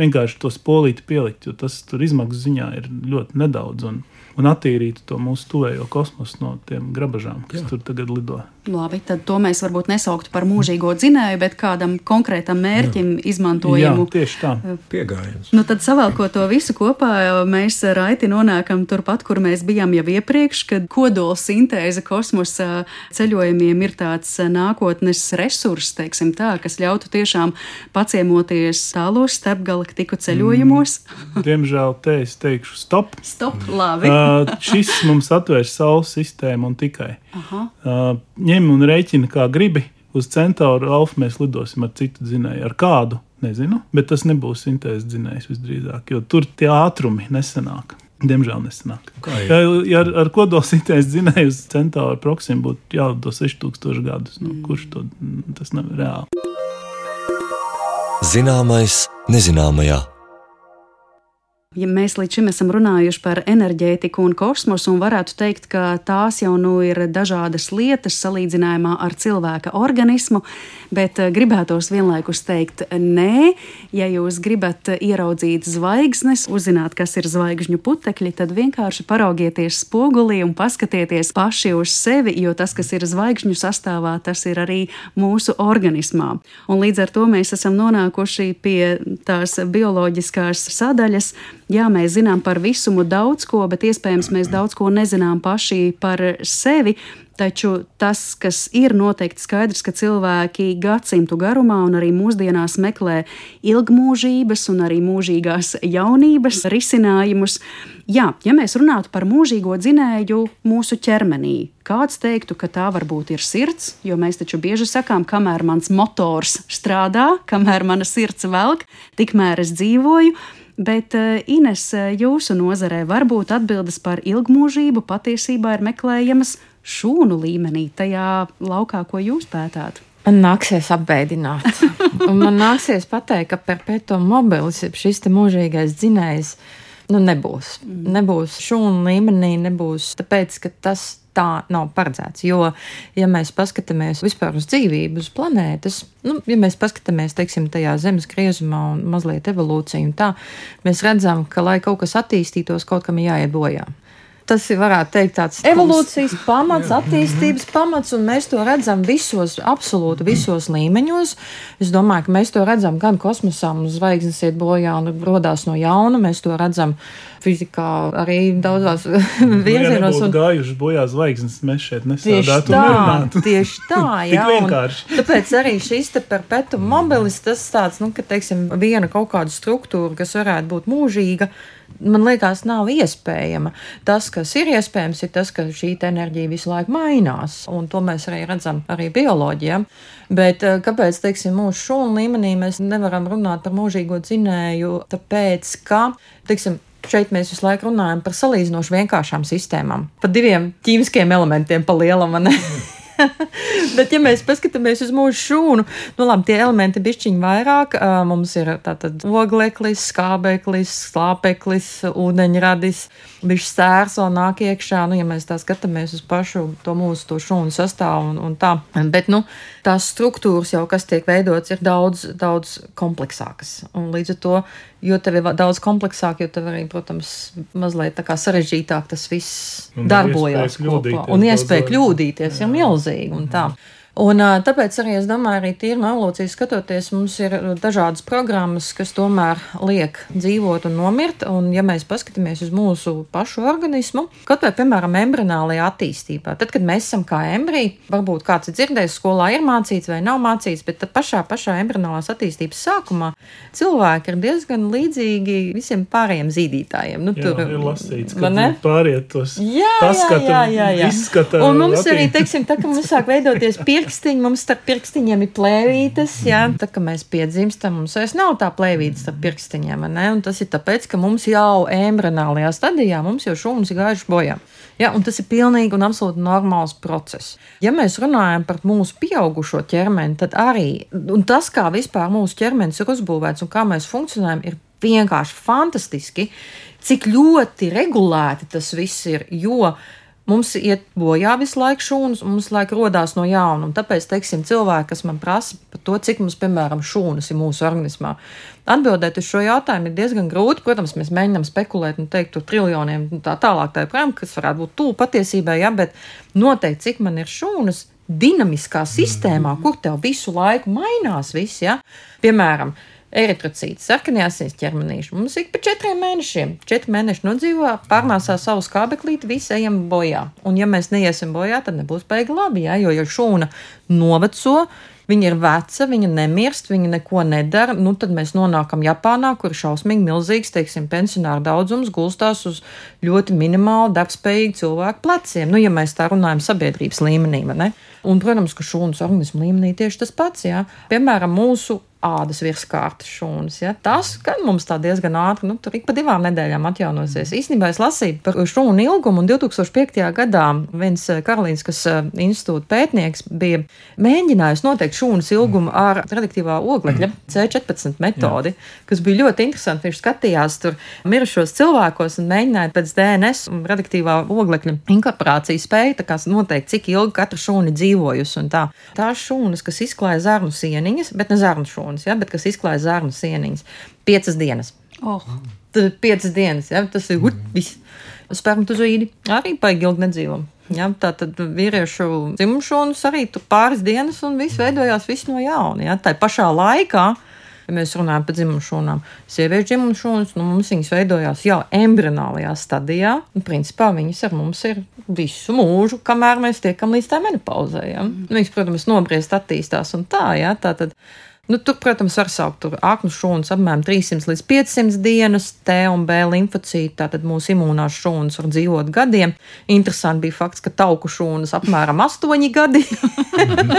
Vienkārši to spolīti pielikt, jo tas tur izmaksu ziņā ir ļoti nedaudz. Un, un attīrītu to mūsu tuvējo kosmosu no tiem grabažām, kas Jā. tur tagad lido. Labi, tad to mēs varbūt nesauktu par mūžīgo dzinēju, bet kādam konkrētam mērķim Jā. izmantojamu. Jā, tieši tā. Eh, Piegājiens. Nu, tad savēlko to visu kopā, mēs raiti nonākam turpat, kur mēs bijām jau iepriekš, kad kodola sintēze kosmosa ceļojumiem ir tāds nākotnes resurs, teiksim tā, kas ļautu tiešām paciemoties tālos starpgalaktiku ceļojumos. Mm. Diemžēl te es teikšu stop. Stop, labi. uh, šis mums atvērs saules sistēmu un tikai. Aha. Uh, ņem un rēķina, kā gribi. Uz centauru alfa mēs lidosim ar citu dzinēju, ar kādu nezinu, bet tas nebūs sintēzes dzinējs visdrīzāk, jo tur tie ātrumi nesenāk. Diemžēl nesanāk. Ja, ja ar, ar kodolsintēzi dzinēju uz centauru proksimu būtu jālido 6000 gadus, nu, mm. kurš to tas nav reāli. Zināmais nezināmajā. Ja mēs līdz šim esam runājuši par enerģētiku un kosmosu, un varētu teikt, ka tās jau nu ir dažādas lietas salīdzinājumā ar cilvēka organismu, bet eh, gribētos vienlaikus teikt, nē, ja jūs gribat ieraudzīt zvaigznes, uzzināt, kas ir zvaigžņu putekļi, tad vienkārši paraugieties spogulī un paskatieties paši uz sevi, jo tas, kas ir zvaigžņu sastāvā, tas ir arī mūsu organismā. Un līdz ar to mēs esam nonākuši pie tās bioloģiskās sadaļas jā, mēs zinām par visumu daudz ko, bet iespējams mēs daudz ko nezinām paši par sevi. Taču tas, kas ir noteikti skaidrs, ka cilvēki gadsimtu garumā un arī mūsdienās meklē ilgmūžības un arī mūžīgās jaunības risinājumus. Jā, ja mēs runātu par mūžīgo dzinēju mūsu ķermenī, kāds teiktu, ka tā varbūt ir sirds, jo mēs taču bieži sakām, kamēr mans motors strādā, kamēr mana sirds velk, tikmēr es dzīvoju. Bet, eh, Ines, jūsu nozarē varbūt atbildes par ilgmūžību patiesībā ir meklējamas šūnu līmenī, tajā laukā, ko jūs pētāt? Man nāksies apbēdināt. Un man nāksies pateikt, ka perpetuum mobilis, šis mūžīgais dzinējs, nu nebūs. Mm. Nebūs šūnu līmenī, nebūs tāpēc, ka tas tā nav paredzēts. Jo, ja mēs paskatāmies vispār uz dzīvību, uz planētas, nu, ja mēs paskatāmies, teiksim, tajā zemes griezumā un mazliet evolūciju, tā, mēs redzam, ka, lai kaut kas attīstītos, kaut kam jāiet bojā. Tas ir, varētu teikt, tāds evolūcijas pamats, attīstības pamats, un mēs to redzam visos, absolūti visos līmeņos. Es domāju, ka mēs to redzam gan kosmosā, un zvaigznes iet bojā un radās no jauna. Mēs to redzam fizikā arī daudzās nu, virzienos. Ja un gājuši bojā zvaigznes, mēs šeit un nerunātu. Tieši tā, jā. tāpēc arī šis te perpetuum mobilis, tas tāds, nu, ka, teiksim, viena kaut kāda struktūra, kas varētu būt mūžīga, man liekas, nav iespējama. Tas, kas ir iespējams, ir tas, ka šī enerģija visu laiku mainās, un to mēs arī redzam arī bioloģijā. Bet eh, kāpēc, teiksim, mūsu šūnu līmenī mēs nevaram runāt par mūžīgo dzinēju? Tāpēc, ka, teiksim, Šeit mēs visu laiku runājam par salīdzinoši vienkāršām sistēmām, par diviem ķīmiskiem elementiem, pa lielam. Bet, ja mēs paskatāmies uz mūsu šūnu, nu, labi, tie elementi bišķiņi vairāk. Mums ir tātad ogleklis, skābeklis, slāpeklis, ūdeņradis, bišķi sērs vēl nāk iekšā. Nu, ja mēs tā skatāmies uz pašu to mūsu to šūnu sastāvu un, un tā. Bet, nu, tās struktūras jau, kas tiek veidotas, ir daudz, daudz kompleksākas. Un līdz ar to, jo tev ir daudz kompleksāk, jo tev arī, protams, mazliet sarežģītāk tas viss un darbojas kopā. Un iespēja kļūdīties ir milzīga un tā. Un, tāpēc arī es domāju, arī tīri no evolūcijas skatoties, mums ir dažādas programmas, kas tomēr liek dzīvot un nomirt. Un, ja mēs paskatāmies uz mūsu pašu organismu, kaut vai, piemēram, embrionālajā attīstībā, tad, kad mēs esam kā embriji, varbūt kāds ir dzirdējis, skolā ir mācīts vai nav mācīts, bet pašā, pašā embrionālās attīstības sākumā cilvēki ir diezgan līdzīgi visiem pārējiem zīdītājiem. Nu, jā, tur ir lasīts, ka pāriet tos jā, paskata, jā, jā, jā. izskata. Un mums attī... arī, teiksim, tā, ka mums sāk veidoties pie pirkstiņi, mums starp pirkstiņiem ir plēvītes. Jā, tā kā mēs piedzimstam, mums vairs nav tā plēvītes starp pirkstiņiem. Tas ir tāpēc, ka mums jau embranālajā stadijā mums jau šūnas ir gājušas bojā. Ja, tas ir pilnīgi un absolūti normāls process. Ja mēs runājam par mūsu pieaugušo ķermeni, tad arī tas, kā vispār mūsu ķermenis ir uzbūvēts un kā mēs funkcionējam, ir vienkārši fantastiski, cik ļoti regulēti tas viss ir. Jo Mums iet bojā visu laiku šūnas, un mums laiku rodās no jauna. Un tāpēc, teiksim, cilvēki, kas man prasa par to, cik mums, piemēram, šūnas ir mūsu organismā, atbildēt uz šo jautājumu ir diezgan grūti. Protams, mēs mēģinām spekulēt un teikt, tur triljoniem tā tālāk, tā joprojām, kas varētu būt tuvu patiesībai, ja, bet noteikti, cik man ir šūnas dinamiskā sistēmā, kur tev visu laiku mainās viss, ja, piemēram, eritrocīti, sarkanie asins ķermenīši. Mums ik pa četriem mēnešiem, četri mēneši nodzīvo, pārnāsā savu skābeklīti, visi ejam bojā. Un ja mēs neiesim bojā, tad nebūs beigi labi, ja? jo, ja šūna noveco, Viņa ir veca, viņa nemirst, viņa neko nedara. Nu, tad mēs nonākam Japānā, kur ir šausmīgi milzīgs, teiksim, pensionāru daudzums gulstās uz ļoti minimāli darbspējīgu cilvēku pleciem. Nu, ja mēs tā runājam sabiedrības līmenī, ne? Un, protams, ka šūnas organismu līmenī tieši tas pats, jā. Piemēram, mūsu ādas virskārtas šūnas. Ja? Tas gan mums tā diezgan ātri, nu, tur ik pa divām nedēļām atjaunosies. Mm. Īstenībā es lasīju par šūnu ilgumu, un 2005. gadā viens eh, Karolīnskas eh, institūta pētnieks bija mēģinājis noteikt šūnas ilgumu ar radioaktīvā oglekļa C14 metodi, Jā. kas bija ļoti interesanti. Viņš skatījās tur mirušos cilvēkos un mēģināja pēc DNS un radioaktīvā oglekļa inkorporācijas spēju noteikt, cik ilgi katra šūna dzīvojusi. Tā. Tās šūnas, kas izklāja zarnu sieniņas, bet ne zarnu šūnas hormonus, ja, bet kas izklāja zārnu sieniņas. Piecas dienas. Oh. Tad piecas dienas, ja, tas ir mm. viss. Spermatozoīdi arī paigi ilgi nedzīvo. Ja, tā tad vīriešu dzimumšūnas arī tur pāris dienas un viss veidojās viss no jauna. Ja. Tā pašā laikā Ja mēs runājam par dzimumu šūnām, sieviešu dzimumu šūnas, nu, mums viņas veidojās jau embrionālajā stadijā. Un, principā viņas ar mums ir visu mūžu, kamēr mēs tiekam līdz tā menopauzē. Ja? Viņas, protams, nobriest, attīstās un tā, ja? tā tad Nu, tur, protams, var saukt aknu šūnas apmēram 300 līdz 500 dienas, T un B limfocīti. Tātad mūsu imūnās šūnas var dzīvot gadiem. Interesanti bija fakts, ka tauku šūnas apmēram 8 gadi.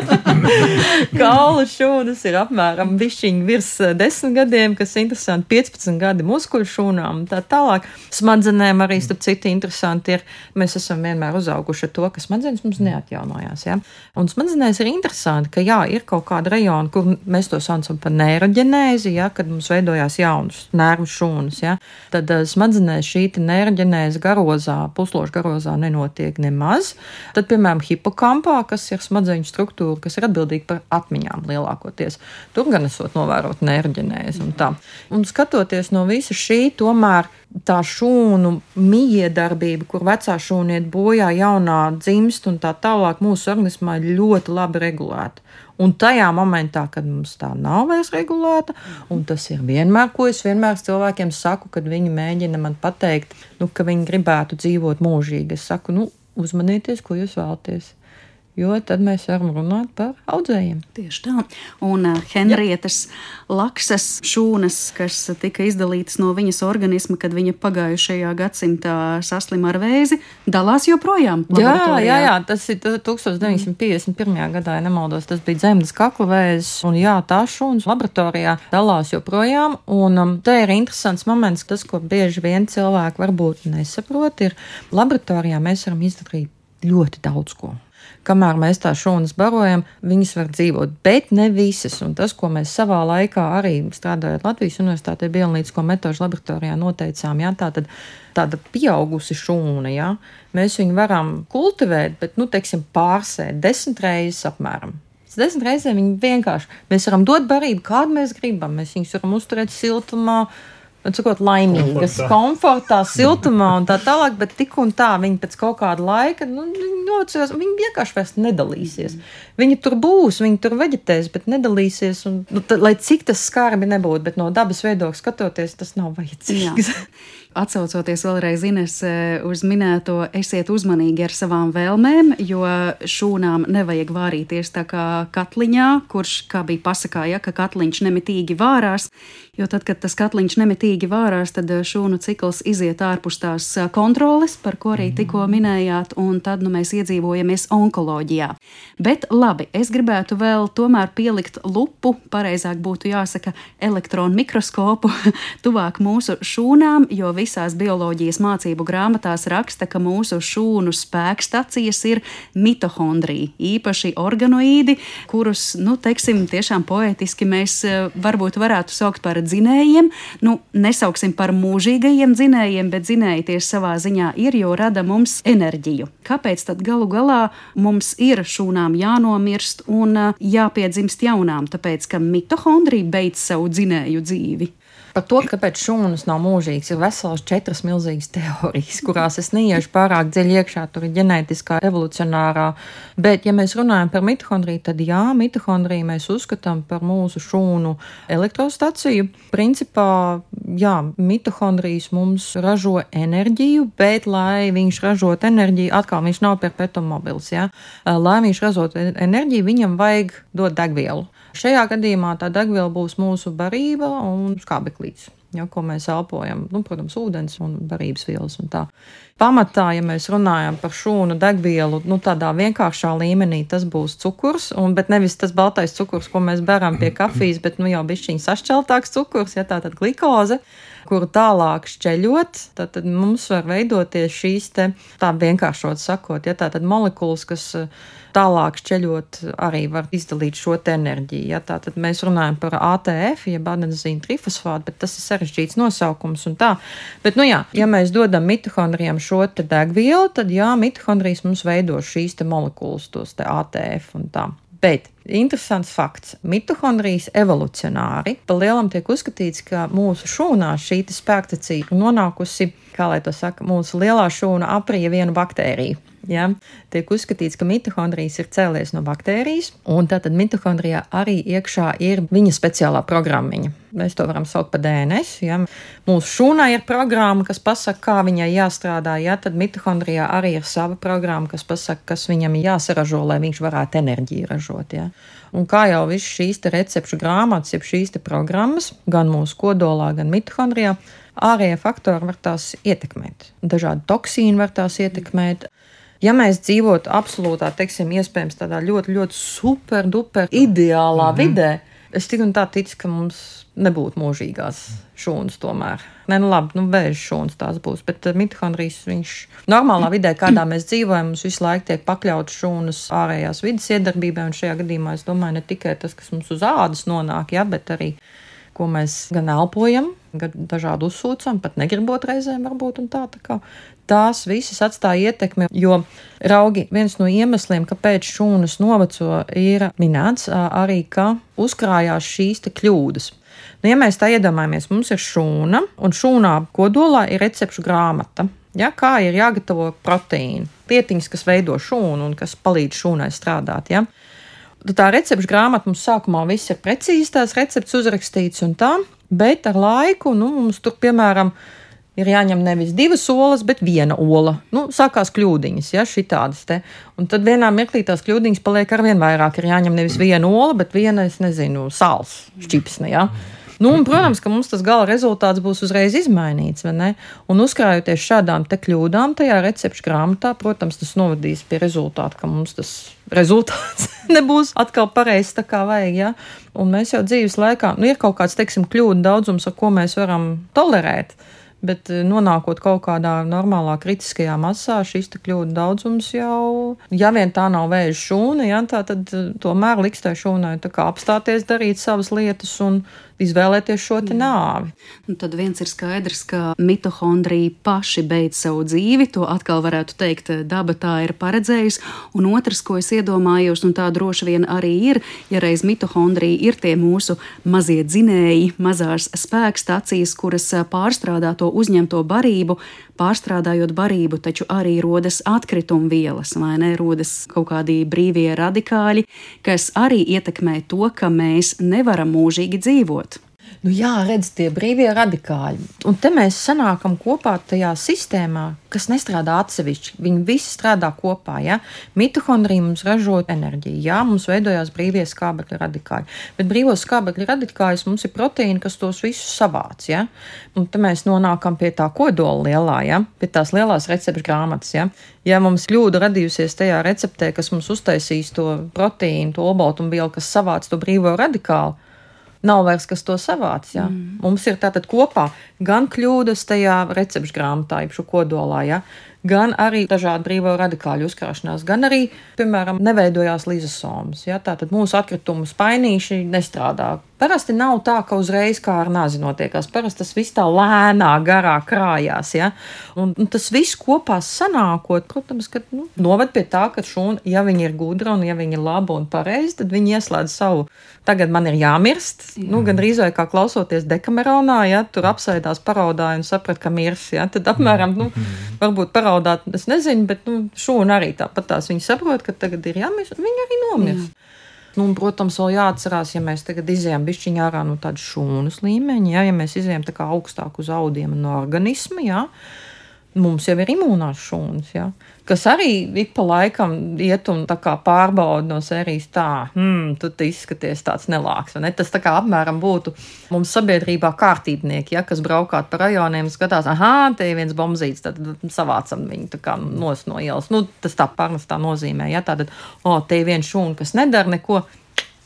Kaula šūnas ir apmēram bišķiņi virs 10 gadiem, kas interesanti. 15 gadi muskuļu šūnām un tā tālāk. Smadzenēm arī, starp citu, interesanti ir, mēs esam vienmēr uzauguši ar to, ka smadzenes mums neatjaunojās. Ja? Un smadzenēs ir interesanti, ka jā, ir kaut kāda rajona, kur mēs to to saucam par neiroģenēzi, ja, kad mums veidojās jaunas nervu šūnas. Ja, tad uh, smadzenēs šī neiroģenēze garozā, pusloža garozā nenotiek nemaz. Tad, piemēram, hipokampā, kas ir smadzeņu struktūra, kas ir atbildīga par atmiņām lielākoties, tur gan esot novērot neiroģenēzi un tā. Un skatoties no visa šī, tomēr tā šūnu miedarbība, kur vecā šūna iet bojā, jaunā dzimst un tā tālāk, mūsu organismā ir ļoti labi regulēta. Un tajā momentā, kad mums tā nav vairs regulēta, un tas ir vienmēr, ko es vienmēr cilvēkiem saku, kad viņi mēģina man pateikt, nu, ka viņi gribētu dzīvot mūžīgi, es saku, nu, uzmanieties, ko jūs vēlaties jo tad mēs varam runāt par audzējiem. Tieši tā. Un uh, Henrietas laksas šūnas, kas tika izdalītas no viņas organisma, kad viņa pagājušajā gadsimtā saslima ar vēzi, dalās joprojām. Jā, jā, jā, tas ir 1951. gadā, ja nemaldos, tas bija dzemdas kakla vēzis, un jā, tā šūnas laboratorijā dalās joprojām, un um, te ir interesants moments, tas, ko bieži vien cilvēki varbūt nesaprot, ir laboratorijā mēs varam izdarīt ļoti daudz ko kamēr mēs tā šūnas barojam, viņas var dzīvot, bet ne visas. Un tas, ko mēs savā laikā arī strādājot Latvijas Universitātē, biolīdsko metožu laboratorijā noteicām, jā, tā tad tāda pieaugusi šūna, jā, mēs viņu varam kultivēt, bet, nu, teiksim, pārsēt desmit reizes apmēram. Desmit reizes viņi vienkārši, mēs varam dot barību, kādu mēs gribam, mēs viņus varam uzturēt siltumā, sakot, laimīgas, komfortā. komfortā, siltumā un tā tālāk, bet tik un tā viņi pēc kaut kāda laika nu, nocīs, viņi vienkārši vairs nedalīsies. Viņi tur būs, viņi tur veģetēs, bet nedalīsies. Un, nu, tā, lai cik tas skarbi nebūtu, bet no dabas viedokļa skatoties, tas nav vajadzīgs. Atcaucoties vēlreiz Ines uz minēto, esiet uzmanīgi ar savām vēlmēm, jo šūnām nevajag vārīties tā kā katliņā, kurš, kā bija pasakā, ja, ka katliņš nemitīgi vārās, jo tad, kad tas katliņš nemitīgi vārās, tad šūnu cikls iziet ārpus tās kontroles, par ko arī tikko minējāt, un tad nu, mēs iedzīvojamies onkoloģijā. Bet labi, es gribētu vēl tomēr pielikt lupu, pareizāk būtu jāsaka elektronu mikroskopu, tuvāk mūsu šūnām, jo visi visās bioloģijas mācību grāmatās raksta, ka mūsu šūnu spēkstacijas ir mitohondrija, īpaši organoīdi, kurus, nu, teiksim, tiešām poetiski mēs eh, varbūt varētu saukt par dzinējiem. Nu, nesauksim par mūžīgajiem dzinējiem, bet dzinēji tieši savā ziņā ir, jo rada mums enerģiju. Kāpēc tad galu galā mums ir šūnām jānomirst un eh, jāpiedzimst jaunām? Tāpēc, ka mitohondrija beidz savu dzinēju dzīvi. Par to, kāpēc šūnas nav mūžīgas, ir veselas četras milzīgas teorijas, kurās es neiešu pārāk dziļi iekšā. Tur ir ģenētiskā, evolucionārā. Bet, ja mēs runājam par mitohondriju, tad jā, mitohondriju mēs uzskatām par mūsu šūnu elektrostaciju. Principā, jā, mitohondrijas mums ražo enerģiju, bet, lai viņš ražot enerģiju, atkal viņš nav perpetuum mobils. Ja? Lai viņš ražot enerģiju, viņam vajag dot degvielu. Šajā gadījumā tā degviela būs mūsu barība un skābeklīts. Ja, ko mēs elpojam, nu, protams, ūdens un barības vielas. Un tā. Pamatā, ja mēs runājam par šūnu degvielu, nu, tādā vienkāršā līmenī, tas būs cukurs, un, bet nevis tas baltais cukurs, ko mēs beram pie kafijas, bet nu, jau bišķiņš sašķeltāks cukurs, ja tā tad glikoze kuru tālāk šķeļot, tad, tad mums var veidoties šīs te, tā vienkāršot sakot, ja tā tad molekulas, kas eh, tālāk šķeļot, arī var izdalīt šo enerģiju. Ja, tā tad mēs runājam par ATF, jeb adenosīnu trifosfātu, bet tas ir sarežģīts nosaukums un tā. Bet, nu jā, ja mēs dodam mitohondrijiem šo degvielu, tad jā, mitohondrijas mums veido šīs molekulas, tos ATF un tā. Bet interesants fakts. Mitohondrijas evolucionāri pa lielam tiek uzskatīts, ka mūsu šūnā šī spēkstacija ir nonākusi, kā lai to saka, mūsu lielā šūna aprija vienu baktēriju. Ja? Tiek uzskatīts, ka mitohondrijas ir cēlies no baktērijas, un tātad mitohondrijā arī iekšā ir viņa speciālā programmiņa. Mēs to varam saukt par DNS. Ja? Mūsu šūnai ir programma, kas pasaka, kā viņai jāstrādā, ja tad mitohondrijā arī ir sava programma, kas pasaka, kas viņam jāsaražo, lai viņš varētu enerģiju ražot. Ja? Un kā jau viss šīs recepšu grāmatas, jeb šīs programmas, gan mūsu kodolā, gan mitohondrijā, ārējie faktori var tās ietekmēt. Dažādi toksīni var tās ietekmēt. Ja mēs dzīvotu absolūtā, teiksim, iespējams tādā ļoti, ļoti super, duper ideālā mm -hmm. vidē, es tik un tā ticu, ka mums nebūtu mūžīgās šūnas tomēr. Nē, nu labi, nu vēža šūnas tās būs, bet uh, mitohondrijas viņš normālā vidē, kādā mēs dzīvojam, mums visu laiku tiek pakļauts šūnas ārējās vidas iedarbībai, un šajā gadījumā es domāju ne tikai tas, kas mums uz ādas nonāk, ja, bet arī ko mēs gan elpojam, gan dažādi uzsūcam, pat negribot reizēm varbūt un tā. tā kā, tās visas atstāja ietekmi, jo raugi viens no iemesliem, kāpēc šūnas noveco, ir minēts arī, ka uzkrājās šīs kļūdas. Nu, ja mēs tā iedomājamies, mums ir šūna, un šūnā kodolā ir recepšu grāmata. Ja, kā ir jāgatavo proteīni, lietiņas, kas veido šūnu un kas palīdz šūnai strādāt. Ja. Tā recepšu grāmata mums sākumā viss ir precīzi, tās recepts uzrakstīts un tā, bet ar laiku nu, mums tur, piemēram, ir jāņem nevis divas olas, bet viena ola. Nu, sākās kļūdiņas, ja šitādas te. Un tad vienā mirklī tās kļūdiņas paliek ar vien vairāk. Ir jāņem nevis viena ola, bet viena, es nezinu, sāls šķipsne. Ja? Nu, un, protams, ka mums tas gala rezultāts būs uzreiz izmainīts. Un uzkrājoties šādām kļūdām, tajā recepšu grāmatā, protams, tas novadīs pie rezultāta, ka mums tas rezultāts nebūs atkal pareizs tā kā vajag. Ja? Un mēs jau dzīves laikā, nu, ir kaut kāds, teiksim, kļūdu daudzums, ar ko mēs varam tolerēt. Bet eh, nonākot kaut kādā normālā kritiskajā masā, šis kļūda daudzums jau, ja vien tā nav vēža šūna, ja, tā tad eh, tomēr liks tai šūnai apstāties darīt savas lietas un izvēlēties šo nāvi. Un tad viens ir skaidrs, ka mitohondrija paši beidz savu dzīvi, to atkal varētu teikt, daba tā ir paredzējusi. Un otrs, ko es iedomājos, un tā droši vien arī ir, ja reiz mitohondrija ir tie mūsu mazie dzinēji, mazās spēkstacijas, kuras pārstrādā to uzņemto barību, pārstrādājot barību, taču arī rodas atkrituma vielas, vai ne? Rodas kaut kādi brīvie radikāļi, kas arī ietekmē to, ka mēs nevaram mūžīgi dzīvot. Nu, jā, redz, tie brīvie radikāļi. Un te mēs sanākam kopā tajā sistēmā, kas nestrādā atsevišķi. Viņi visi strādā kopā. Ja? Mitohondrija mums ražo enerģiju, jā, mums veidojās brīvie skābekļa radikāļi. Bet brīvos skābekļa radikāļus mums ir proteīni, kas tos visus savāc. Ja? Un te mēs nonākam pie tā kodola lielā, ja? pie tās lielās recepšu grāmatas. Ja? ja mums kļūda radījusies tajā receptē, kas mums uztaisīs to proteīnu, to olbaltumvielu, kas savāc to brīvo radikālu, nav vairs kas to savāc. Ja? Mm. Mums ir tātad kopā gan kļūdas tajā recepšu grāmatā, šo kodolā, ja? gan arī dažādu brīvo radikāļu uzkrāšanās, gan arī, piemēram, neveidojās lizosomas. Ja? Tātad mūsu atkritumu spainīši nestrādā Parasti nav tā, ka uzreiz kā ar nāzi notiekās. Parasti tas viss tā lēnā, garā krājās. Ja? Un, un tas viss kopā sanākot, protams, ka, nu, noved pie tā, ka šūna, ja viņi ir gudra un ja viņi ir laba un pareizi, tad viņi ieslēdz savu. Tagad man ir jāmirst. Jā. Nu, gan drīzāk kā klausoties dekameronā, ja tur apsēdās paraudāja un saprat, ka mirs. Ja? Tad apmēram, nu, varbūt paraudāt, es nezinu, bet nu, šūna arī tāpat tās. Viņi saprot, ka tagad ir jāmirst, viņi arī nomirs. Jā. Nu, un, protams, vēl jāatcerās, ja mēs tagad izējām bišķiņā ārā no tādas šūnas līmeņa, ja, ja mēs izējām tā kā augstāk uz audiem no organisma, ja, mums jau ir imūnās šūnas. Ja kas arī ik pa laikam iet un pārbauda no sērijas tā, hmm, tu izskaties tāds nelāks. Ne? Tas tā kā apmēram būtu mums sabiedrībā kārtībnieki, ja, kas braukāt pa rajoniem, skatās, ah, te ir viens bombzīts, tad savācam viņu no ielas. Nu, tas tā pārnestā nozīmē, ja tātad, o, oh, te ir viens šūna, kas nedara neko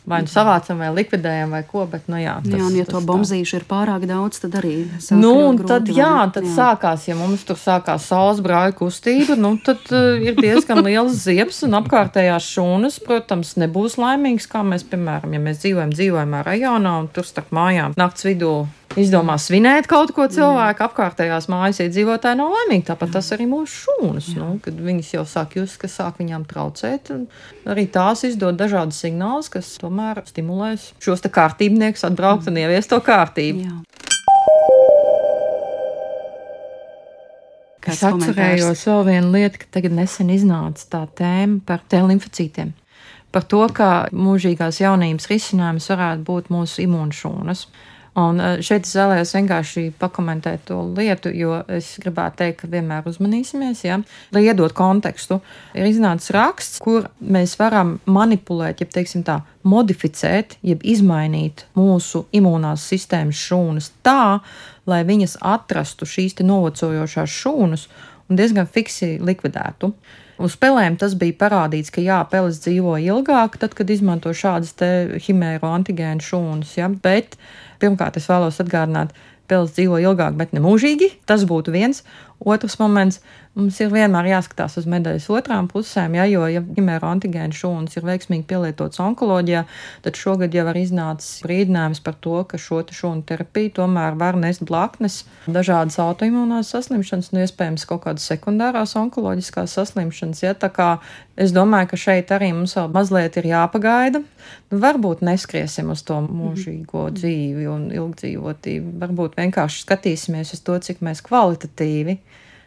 Vai nu savācam, vai likvidējam, vai ko. Bet, nu, jā, tas, jā, un ja to bombzīšu ir pārāk daudz, tad arī. Nu, un tad, grūti, jā, tad jā. sākās, ja mums tur sākās saules brāļa kustība, nu, tad uh, ir diezgan liels ziepes un apkārtējās šūnas, protams, nebūs laimīgas, kā mēs, piemēram, ja mēs dzīvojam dzīvojamā rajonā un tur starp mājām nakts vidū izdomā svinēt kaut ko cilvēku, apkārtējās mājas iedzīvotāji nav laimīgi. Tāpat tas arī mūsu šūnas, nu, kad viņas jau sāk just, ka sāk viņām traucēt. Arī tās izdod dažādas signālus, kas tomēr stimulēs šos kārtībniekus atbraukt un ieviest to kārtību. Jā. Es atcerējos vēl vienu lietu, ka tagad nesen iznāca tā tēma par T limfocītiem. Par to, ka mūžīgās jaunības risinājums varētu būt mūsu imūnšūnas. Un eh, šeit es vēlējos vienkārši pakomentēt to lietu, jo es gribētu teikt, ka vienmēr uzmanīsimies, ja? lai iedot kontekstu. Ir iznācis raksts, kur mēs varam manipulēt, ja teiksim tā, modificēt, jeb izmainīt mūsu imūnās sistēmas šūnas tā, lai viņas atrastu šīs novecojošās šūnas un diezgan fiksi likvidētu. Uz spēlēm tas bija parādīts, ka jā, peles dzīvo ilgāk, tad, kad izmanto šādas himēro antigēnu šūnas, ja? bet pirmkārt es vēlos atgādināt, peles dzīvo ilgāk, bet ne mūžīgi. Tas būtu viens. Otrs moments Mums ir vienmēr jāskatās uz medaļas otrām pusēm, ja, jo, ja ģimēra antigēna šūnas ir veiksmīgi pielietotas onkoloģijā, tad šogad jau ir iznācis brīdinājums par to, ka šo šūnu terapiju tomēr var nest blaknes dažādas autoimūnās saslimšanas, nu, iespējams, kaut kādas sekundārās onkoloģiskās saslimšanas. Ja, tā kā es domāju, ka šeit arī mums vēl mazliet ir jāpagaida. Nu, varbūt neskriesim uz to mūžīgo dzīvi un ilgdzīvotību. Varbūt vienkārši skatīsimies uz to, cik mēs kvalitatīvi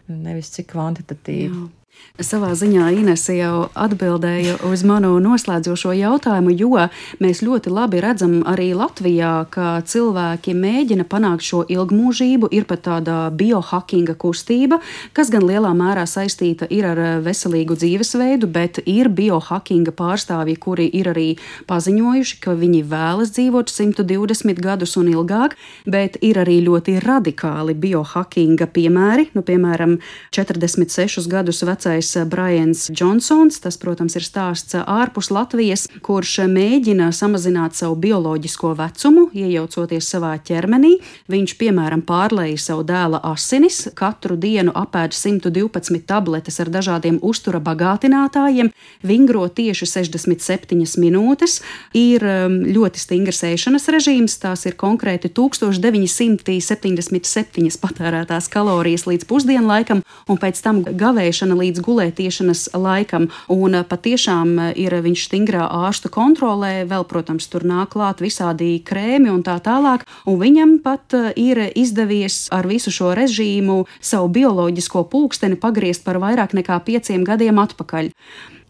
nevis cik kvantitatīvi. Jā. Savā ziņā Inese jau atbildēja uz manu noslēdzošo jautājumu, jo mēs ļoti labi redzam arī Latvijā, ka cilvēki mēģina panākt šo ilgmūžību. Ir pat tāda biohackinga kustība, kas gan lielā mērā saistīta ir ar veselīgu dzīvesveidu, bet ir biohackinga pārstāvji, kuri ir arī paziņojuši, ka viņi vēlas dzīvot 120 gadus un ilgāk, bet ir arī ļoti radikāli biohackinga piemēri, nu, piemēram, 46 gadus vecā vecais eh, Brians Džonsons. Tas, protams, ir stāsts eh, ārpus Latvijas, kurš mēģina samazināt savu bioloģisko vecumu, iejaucoties savā ķermenī. Viņš, piemēram, pārlēja savu dēla asinis, katru dienu apēd 112 tabletes ar dažādiem uztura bagātinātājiem, vingro tieši 67 minūtes. Ir ehm, ļoti stingrs ēšanas režīms, tās ir konkrēti 1977 patērētās kalorijas līdz pusdienlaikam, un pēc tam gavēšana līdz līdz gulētiešanas laikam. Un eh, patiešām eh, ir viņš stingrā ārstu kontrolē, vēl, protams, tur nāk klāt visādi krēmi un tā tālāk. Un viņam pat eh, ir izdevies ar visu šo režīmu savu bioloģisko pulksteni pagriezt par vairāk nekā pieciem gadiem atpakaļ.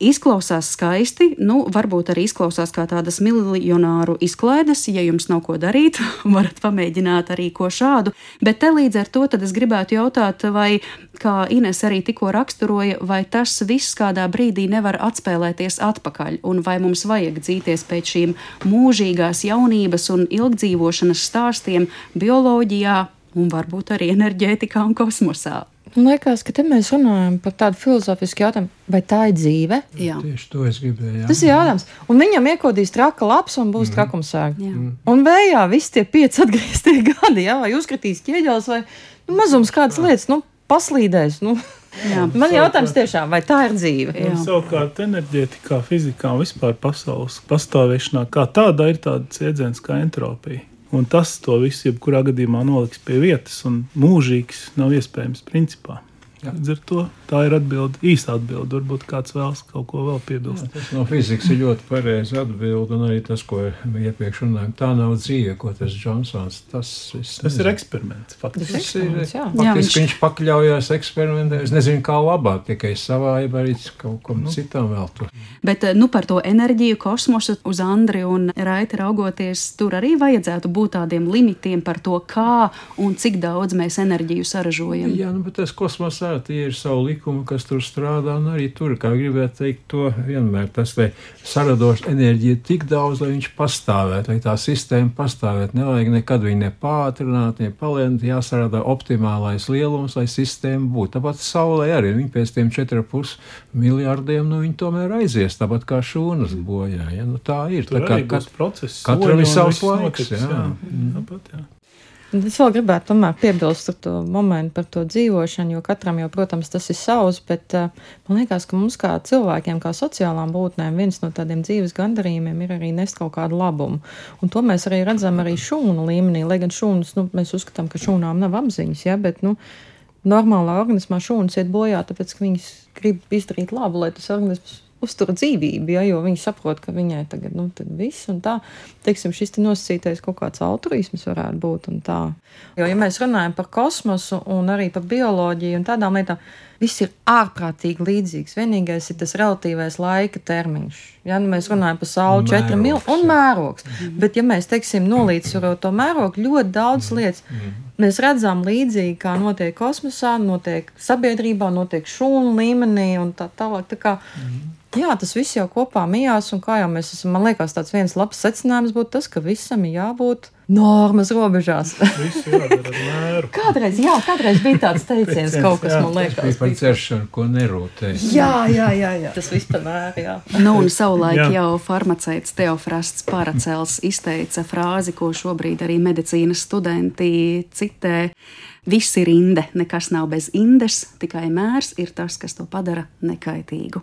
Izklausās skaisti, nu, varbūt arī izklausās kā tādas miljonāru izklaides. Ja jums nav ko darīt, varat pamēģināt arī ko šādu. Bet te līdz ar to es gribētu jautāt, vai, kā Ines arī tikko raksturoja, vai tas viss kādā brīdī nevar atspēlēties atpakaļ, un vai mums vajag dzīties pēc šīm mūžīgās jaunības un ilgdzīvošanas stāstiem bioloģijā un varbūt arī enerģētikā un kosmosā. Man liekas, ka te mēs runājam par tādu filozofisku jautājumu, vai tā ir dzīve? Jā, tieši to es gribēju. Jā. Tas ir jautājums. Un viņam iekodīs traka laps un būs mm. trakumsēga. Mm. Un vējā viss tie pieci atgrieztie gadi, jā, vai uzkritīs ķieģelis, vai nu, mazums kādas lietas, nu, paslīdēs. Nu. Jā. Man jautājums tiešām, vai tā ir dzīve? Jā. Savukārt, enerģētikā, fizikā un vispār pasaules pastāvēšanā, kā tāda ir tāds jēdziens kā entropija. Un tas to visu, jebkurā gadījumā, noliks pie vietas, un mūžīgs nav iespējams principā. Līdz ar to tā ir atbilde, īsta atbilde. Varbūt kāds vēlas kaut ko vēl piebilst. Jā, tas no fizikas ir ļoti pareizi atbilde, un arī tas, ko iepriekš runājām, tā nav dzīve, ko tas Džonsons. Tas, tas ir eksperiments. Faktiski. Tas ir, jā. Faktiski jā, viņš... viņš pakļaujās eksperimentē. Es nezinu, kā labāk, tikai savā, ja arī kaut kam nu. citam vēl tur. Bet nu, par to enerģiju, kosmosu uz Andri un Raiti raugoties, tur arī vajadzētu būt tādiem limitiem par to, kā un cik daudz mēs enerģiju saražojam. Jā, nu, bet tas kosmosā tie ir savi likumi, kas tur strādā, un arī tur, kā gribētu teikt, to vienmēr tas, lai saradošs enerģija tik daudz, lai viņš pastāvētu, lai tā sistēma pastāvētu, nevajag nekad viņu nepātrināt, ne palēnīt, jāsarada optimālais lielums, lai sistēma būtu. Tāpat Saulē arī viņi pēc tiem 4,5 miljardiem, nu viņi tomēr aizies, tāpat kā šūnas bojā, ja, nu tā ir. Tur tā kā kat, process, katram ir savs laiks, jā. jā. Mm. Tāpat, jā. Es vēl gribētu tomēr piebilst par to momentu, par to dzīvošanu, jo katram jau, protams, tas ir savs, bet uh, man liekas, ka mums kā cilvēkiem, kā sociālām būtnēm, viens no tādiem dzīves gandarījumiem ir arī nest kaut kādu labumu. Un to mēs arī redzam arī šūnu līmenī, lai gan šūnas, nu, mēs uzskatām, ka šūnām nav apziņas, ja, bet, nu, normālā organismā šūnas iet bojā, tāpēc, ka viņas grib izdarīt labu, lai tas organisms uztur dzīvību, ja, jo viņi saprot, ka viņai tagad, nu, tad viss un tā, teiksim, šis te nosacītais kaut kāds altruisms varētu būt. Jo, ja mēs runājam par kosmosu un arī par bioloģiju un tādām lietām, viss ir ārprātīgi līdzīgs. Vienīgais ir tas relatīvais laika termiņš. Ja nu mēs runājam par sauli, četri miljonus un mērogs. Mm. Bet, ja mēs teiksim, nolīdzsvarot to mērogu, ļoti daudz mm. lietas mm. mēs redzam līdzīgi, kā notiek kosmosā, notiek sabiedrībā, notiek šūnu līmenī un tā tālāk. Tā kā, mm. Jā, tas viss jau kopā mijās, un kā jau mēs esam, man liekas, tāds viens labs secinājums būtu tas, ka visam ir jābūt normas robežās. kādreiz, jā, kādreiz bija tāds teiciens, kaut kas, jā, man liekas, bija par dzeršanu, ko nerūtē. Jā, jā, jā, jā. tas mēru, jā. Nu, un savulaik jā. jau farmaceits Teofrasts Paracels izteica frāzi, ko šobrīd arī medicīnas studenti citē. Viss ir inde, nekas nav bez indes, tikai mērs ir tas, kas to padara nekaitīgu.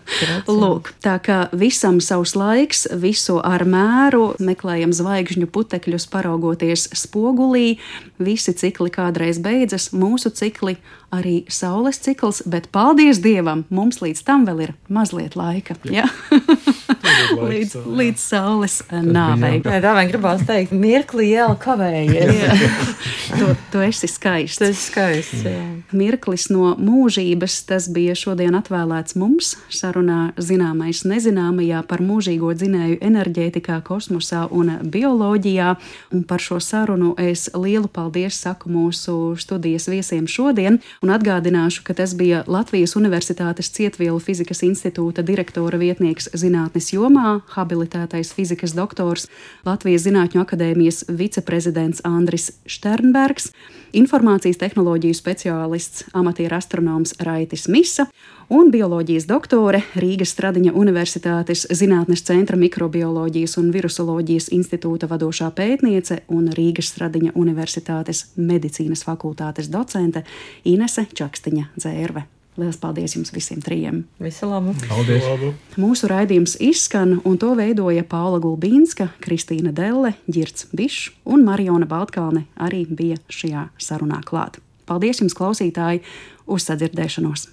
Lūk, tā kā visam savs laiks, visu ar mēru, meklējam zvaigžņu putekļus, paraugoties spogulī, visi cikli kādreiz beidzas, mūsu cikli arī saules cikls, bet paldies Dievam, mums līdz tam vēl ir mazliet laika. Ja? līdz, līdz saules nāvei. Tā vajag gribās teikt, mirkli jau kavējies. tu, tu esi skaists. Tas ir skaists. Jā. Mirklis no mūžības, tas bija šodien atvēlēts mums sarunā zināmais nezināmajā par mūžīgo dzinēju enerģētikā, kosmosā un bioloģijā. Un par šo sarunu es lielu paldies saku mūsu studijas viesiem šodien un atgādināšu, ka tas bija Latvijas Universitātes Cietvielu fizikas institūta direktora vietnieks zinātnes jomā, habilitētais fizikas doktors, Latvijas Zinātņu akadēmijas viceprezidents Andris Šternbergs, informācijas tehnoloģiju speciālists, amatieru astronoms Raitis Misa un bioloģijas doktore Rīgas Stradiņa Universitātes Zinātnes centra mikrobioloģijas un virusoloģijas institūta vadošā pētniece un Rīgas Stradiņa Universitātes medicīnas fakultātes docente Inese Čakstiņa Dzērve. Lielas paldies jums visiem trijiem! Visu labu! Paldies! Mūsu raidījums izskan, un to veidoja Paula Gulbīnska, Kristīna Delle, Girts Bišs un Mariona Baltkalne arī bija šajā sarunā klāt. Paldies jums, klausītāji, uz sadzirdēšanos!